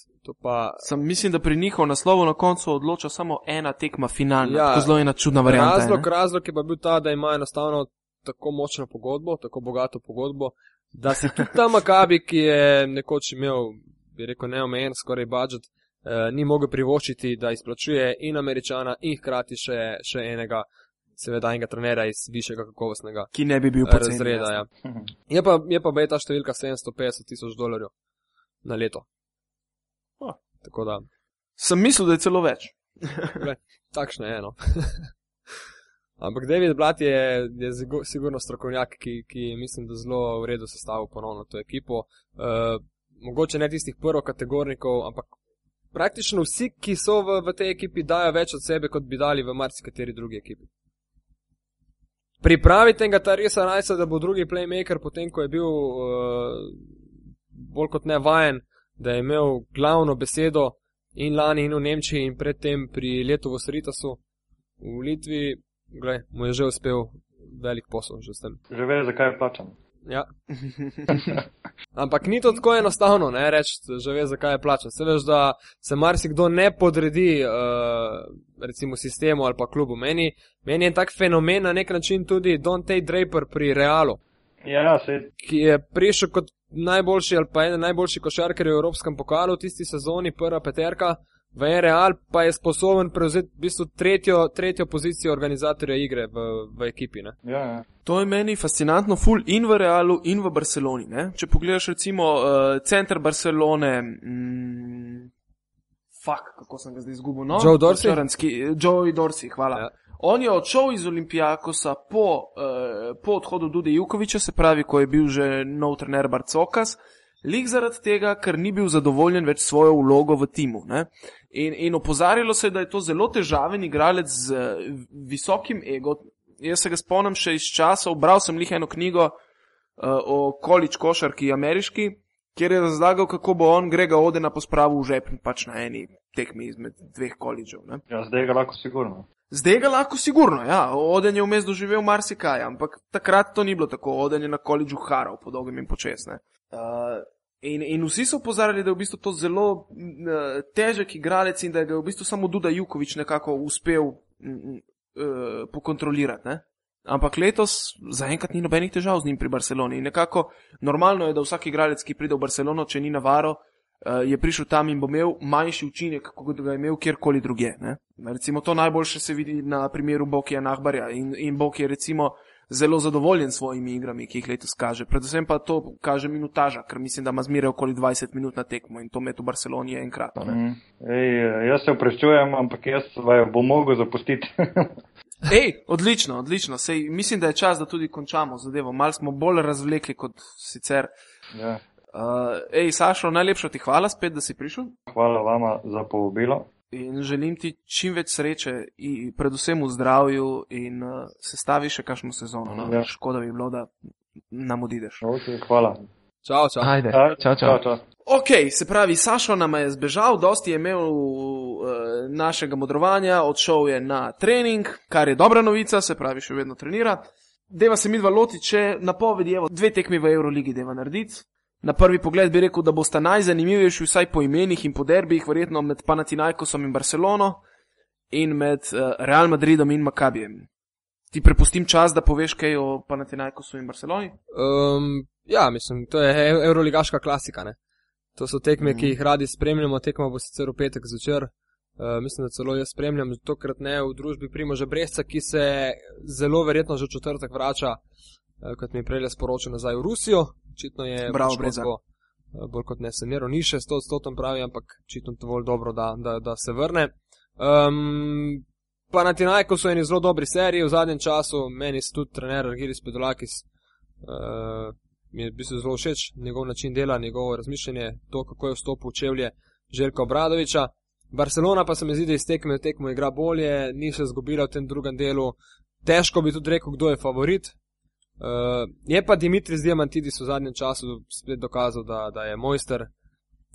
Pa... Sam mislim, da pri njihov naslovu na koncu odloča samo ena tekma finalna. Ja, to je zelo ena čudna varianta. Razlog, razlog je pa bil ta, da ima enostavno tako močno pogodbo, tako bogato pogodbo, da si tudi ta Makabi, ki je nekoč imel, bi rekel, neomejen skoraj budžet, eh, ni mogel privoščiti, da izplačuje in američana in hkrati še, še enega seveda enega trenera iz višjega kakovostnega ki ne bi bil razreda. Ja. Je pa, je pa ta številka 750 tisoč dolarjev na leto. Oh. Da... Sem mislil, da je celo več. Takšno je eno. Ampak David Blat je, je sigurno strokovnjak, ki, ki mislim, da zelo v redu sestavil ponovno to ekipo. Uh, mogoče ne tistih prvokategornikov, ampak praktično vsi, ki so v, v tej ekipi, dajo več od sebe, kot bi dali v marsikateri drugi ekipi pripravite ga ta res rajsa, da bo drugi playmaker, potem ko je bil uh, bolj kot ne vajen, da je imel glavno besedo in lani in v Nemčiji in predtem pri letu v Sritasu v Litvi, gled, mu je že uspel velik posel že s tem. Že ve, zakaj je plačan. Ja. Ampak ni to tako enostavno, ne reči, že veš, zakaj je plačan. Se veš, da se marsikdo ne podredi, uh, recimo, sistemu ali pa klubu. Meni, meni je tak fenomen na nek način tudi Don Tate Draper pri Realu. Ja, ki je prišel kot najboljši ali pa eden najboljših košarkarjev v Evropskem pokalu v tisti sezoni, prva peterka. V Real pa je sposoben prevzeti v bistvu tretjo, tretjo pozicijo organizatorja igre v, v ekipi. Ja, ja. To je meni fascinantno, ful in v Realu, in v Barceloni. Ne? Če pogledaš recimo uh, center Barcelone, mm, fuk, kako sem ga zdaj izgubil. No? Joe Dorsey. Joe Dorsey, hvala. Ja. On je odšel iz Olimpijakosa po, uh, po odhodu Dude Jukoviča, se pravi, ko je bil že nov trener Barcokas. Lik zaradi tega, ker ni bil zadovoljen več svojo vlogo v timu. In, in opozarjalo se je, da je to zelo težaven igralec z uh, visokim ego. Jaz se ga spomnim še iz časa, bral sem jih eno knjigo uh, o količ košarki ameriški, kjer je razlagal, kako bo on Grega Odena pospravil v žep pač na eni tekmi izmed dveh količev. Ja, zdaj ga lahko sigurno. Zdaj ga lahko sigurno, ja. Oden je vmes doživel marsikaj, ampak takrat to ni bilo tako. Oden je na količu haral, po dolgem in počasne. Uh, in, in vsi so opozarjali, da je v bistvu to zelo uh, težek igralec in da je ga v bistvu samo Duda Jukovič nekako uspel uh, pokontrolirati. Ne? Ampak letos zaenkrat ni nobenih težav z njim pri Barceloni. In nekako normalno je, da vsak igralec, ki pride v Barcelono, če ni navaro, uh, je prišel tam in bo imel manjši učinek, kot ga je imel kjerkoli druge. Ne? Recimo to najboljše se vidi na primeru Bokija Nahbarja in, in Bok je recimo zelo zadovoljen s svojimi igrami, ki jih letos kaže. Predvsem pa to kaže minutaža, ker mislim, da ima zmeraj okoli 20 minut na tekmo in to med v Barceloni je enkrat. ne. Mm. Ej, jaz se oprečujem, ampak jaz vaju bom mogel zapustiti. Ej, odlično, odlično. Sej, mislim, da je čas, da tudi končamo zadevo. Mal smo bolj razvlekli kot sicer. ja. Uh, ej, Sašo, najlepša ti hvala spet, da si prišel. Hvala vama za povabilo. In želim ti čim več sreče, in predvsem v zdravju, in uh, sestavi še kakšno sezono. No? Ja. Škoda bi bilo, da nam odideš. Okay, hvala. Čau, čau. Ajde, Ja, čau, čau. čau. Ok, se pravi, Sašo nam je zbežal, dosti je imel uh, našega modrovanja, odšel je na trening, kar je dobra novica, se pravi, še vedno trenira. Deva se midva loti, če napovedi, evo, dve tekmi v Euroligi deva narediti. Na prvi pogled bi rekel, da bosta najzanimivejši vsaj po imenih in po derbih, verjetno med Panathinaikosom in Barcelono in med uh, Real Madridom in Makabijem. Ti prepustim čas, da poveš kaj o Panathinaikosu in Barceloni. Um, ja, mislim, to je e- euroligaška klasika. Ne? To so tekme, ki jih radi spremljamo. Tekma bo sicer v petek zvečer. Uh, mislim, da celo jaz spremljam, tokrat ne v družbi Primoža Bresca, ki se zelo verjetno že v četrtek vrača, kot mi je prej sporočil, nazaj v Rusijo. Očitno je Bravo, Brezak. bo, uh, bolj kot ne saniral, ni še 100 odstoten pravi, ampak očitno dovolj dobro, da, da, da se vrne. Um, pa na Tinajku so eni zelo dobri seriji v zadnjem času, meni se tudi trener Argiris Pedolakis uh, mi je v bistvu zelo všeč, njegov način dela, njegovo razmišljanje, to, kako je vstopil v čevlje Željka Obradoviča. Barcelona pa se mi zdi, da iz tekme v tekmo igra bolje, ni se zgubila v tem drugem delu. Težko bi tudi rekel, kdo je favorit. Uh, je pa Dimitris Diamantidis v zadnjem času spet dokazal, da, da je mojster,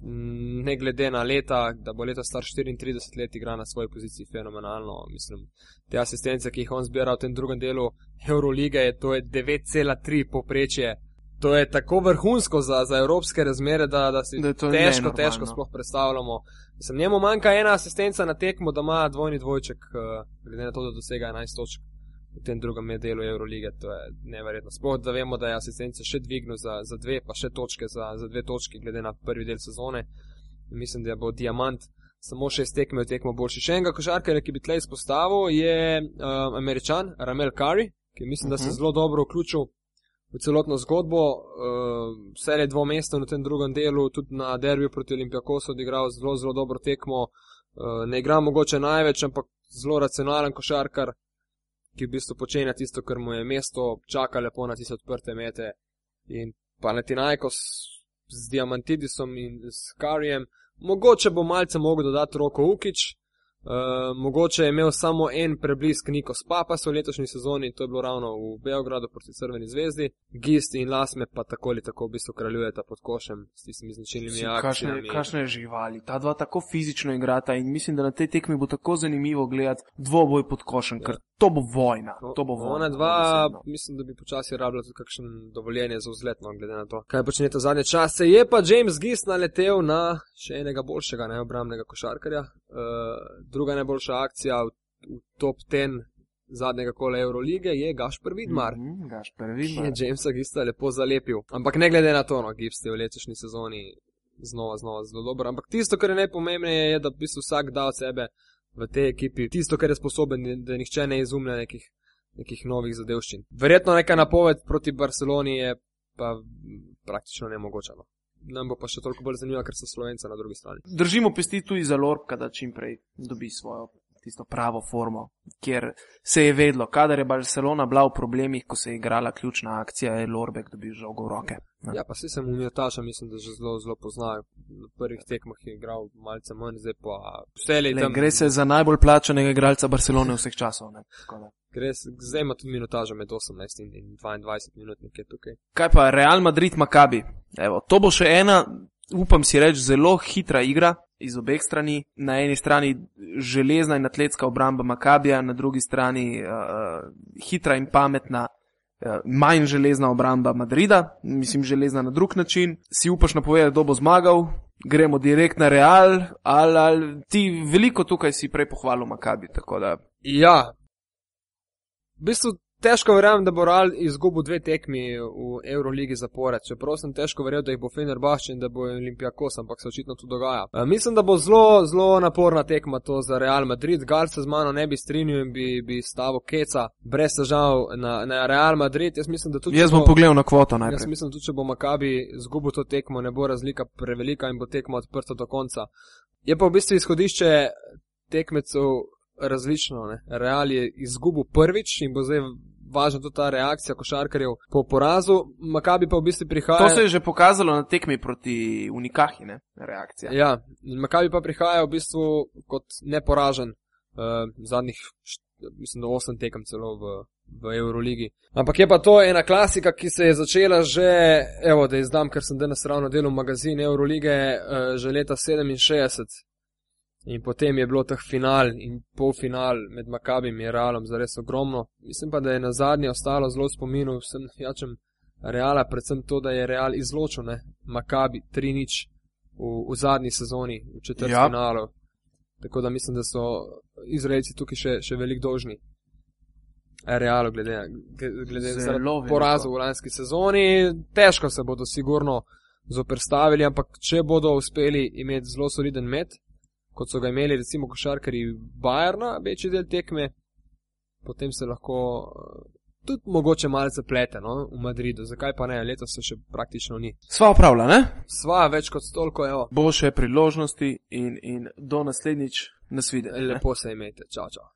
Mm, ne glede na leta, da bo leta star 34 let igra na svoji poziciji fenomenalno. Mislim, te asistence, ki jih on zbira v tem drugem delu Eurolige, je, to je 9,3 poprečje. To je tako vrhunsko za, za evropske razmere, da, da si Da to težko, težko sploh predstavljamo. Mislim, njemu manjka ena asistenca na tekmo, da ima dvojni dvojček, uh, glede na to, da dosega 11 točk v tem drugem delu Eurolige. To je neverjetno. Sploh, da vemo, da je asistence še dvignil za, za dve, pa še točke za, za dve točke, glede na prvi del sezone. Mislim, da bo Diamant samo šest tekme v tekmo boljši. Še enega košarkarja, ki bi tle izpostavil, je uh, američan Ramel Curry, ki mislim, da se je Mhm. zelo dobro vključil v celotno zgodbo. Uh, vse je dvomestno v tem drugem delu, tudi na derbiju proti Olimpijakosu odigral zelo, zelo dobro tekmo. Uh, ne igra mogoče največ, ampak zelo racionalen košarkar, ki v bistvu počenja tisto, kar mu je mesto, čaka lepo na tiste odprte mete. In Panathinaikos z Diamantidisom in s Karijem, mogoče bo malce mogel dodati roko Ukič, Uh, mogoče je imel samo en preblisk Nikos Papas v letošnji sezoni, to je bilo ravno v Beogradu proti Crveni zvezdi. Gist in Lasme pa tako ali tako v bistvu kraljujeta pod košem s tistimi značilnimi akcijami. kakšne živali. Ta dva tako fizično igrata in mislim, da na tej tekmi bo tako zanimivo gledati dvoboj pod košem, ja. ker to bo vojna. To bo vojna. Ona dva, dobesedno. mislim, da bi počasi rabila tudi kakšen dovoljenje za vzletno, glede na to, kaj počnete zadnje čase. Je pa James Gist naletel na še enega boljšega, ne obramnega košarkarja. Uh, druga najboljša akcija v, v top 10 zadnjega kola Eurolige je Gašpr Vidmar. Mhm, Gašper, ki Vidmar. je Jamesa Gista lepo zalepil. Ampak ne glede na to, no, Gibbs je v letošnji sezoni znova, znova zelo dober. Ampak tisto, kar je najpomembnejše, je, da v bistvu vsak da od sebe v tej ekipi tisto, kar je sposoben, da nihče ne izumlja nekih, nekih novih zadevščin. Verjetno neka napoved proti Barceloni je pa mm, praktično nemogoča. No. Nam bo pa še toliko bolj zanimivo, ker so Slovenci na drugi strani. Držimo pesti tudi za Lorbka, da čim prej dobi svojo tisto pravo formo, kjer se je vedlo, kadar je Barcelona bila v problemih, ko se je igrala ključna akcija, je Lorbek dobil žogo v roke. Ne. Ja, pa si sem umijataša, mislim, da že zelo, zelo poznajo. Na prvih tekmah je igral malce manj, zdaj pa vse Le, leta. gre se za najbolj plačanega igralca Barcelone vseh časov. Ne. Tako da. Gre, zdaj ima tudi minutažo med 18 in, in 22 minut nekje tukaj. Kaj pa Real Madrid Makabi? Evo, to bo še ena, upam si reči, zelo hitra igra iz obeh strani. Na eni strani železna in atletska obramba Makabija, na drugi strani uh, hitra in pametna. uh, Manj železna obramba Madrida, mislim, železna na drug način. Si upaš napovedati, kdo bo zmagal, gremo direkt na Real, ali, ali ti veliko tukaj si prej pohvalil Makabi. tako da- Ja, v bistvu težko verjamem, da bo Real izgubil dve tekmi v Euroligi zapored. Čeprav sem težko verjel, da jih bo Fenerbahče in da bo Olimpijakos, ampak se očitno to dogaja. E, mislim, da bo zelo, zelo naporna tekma to za Real Madrid. Gal se z mano ne bi strinjal in bi, bi stavil keca brez težav na, na Real Madrid. Jaz mislim, da tudi. Jaz bom pogledal na kvoto najprej. Jaz mislim, tudi če bo Makabi zgubil to tekmo, ne bo razlika prevelika in bo tekma odprta do konca. Je pa v bistvu izhodišče tekmecev različno. Ne? Real je izgubil prvič in bo zdaj važna tudi ta reakcija košarkarjev po porazu. Makabi pa v bistvu prihaja. To se je že pokazalo na tekmi proti Unikahi, ne? reakcija. Ja, in Makabi pa prihaja v bistvu kot neporažen uh, zadnjih, mislim, da osem tekem celo v. V Euroligi. Ampak je pa to ena klasika, ki se je začela že, evo, da izdam, ker sem danes ravno delal magazin Eurolige, uh, že leta 67. In potem je bilo teh final in polfinal med Makabim in Realom zares ogromno. Mislim pa, da je na zadnje ostalo zelo spominu vsem jačem Reala, predvsem to, da je Real izločil ne? Makabi 3-0 v, v zadnji sezoni, v četrtem ja. finalu. Tako da mislim, da so Izraelci tukaj še, še velik dolžni. Realu, glede, glede na poraz v lanski sezoni, težko se bodo sigurno zoprstavili, ampak če bodo uspeli imeti zelo soliden met, kot so ga imeli recimo košarkari Bajerna, večji del tekme, potem se lahko eh, tudi mogoče malce plete no, v Madridu. Zakaj pa ne, letos se še praktično ni. Sva upravlja, ne? Sva več kot toliko, evo. Bo še priložnosti in, in do naslednjič nas vidi. Lepo se imejte, čau, čau.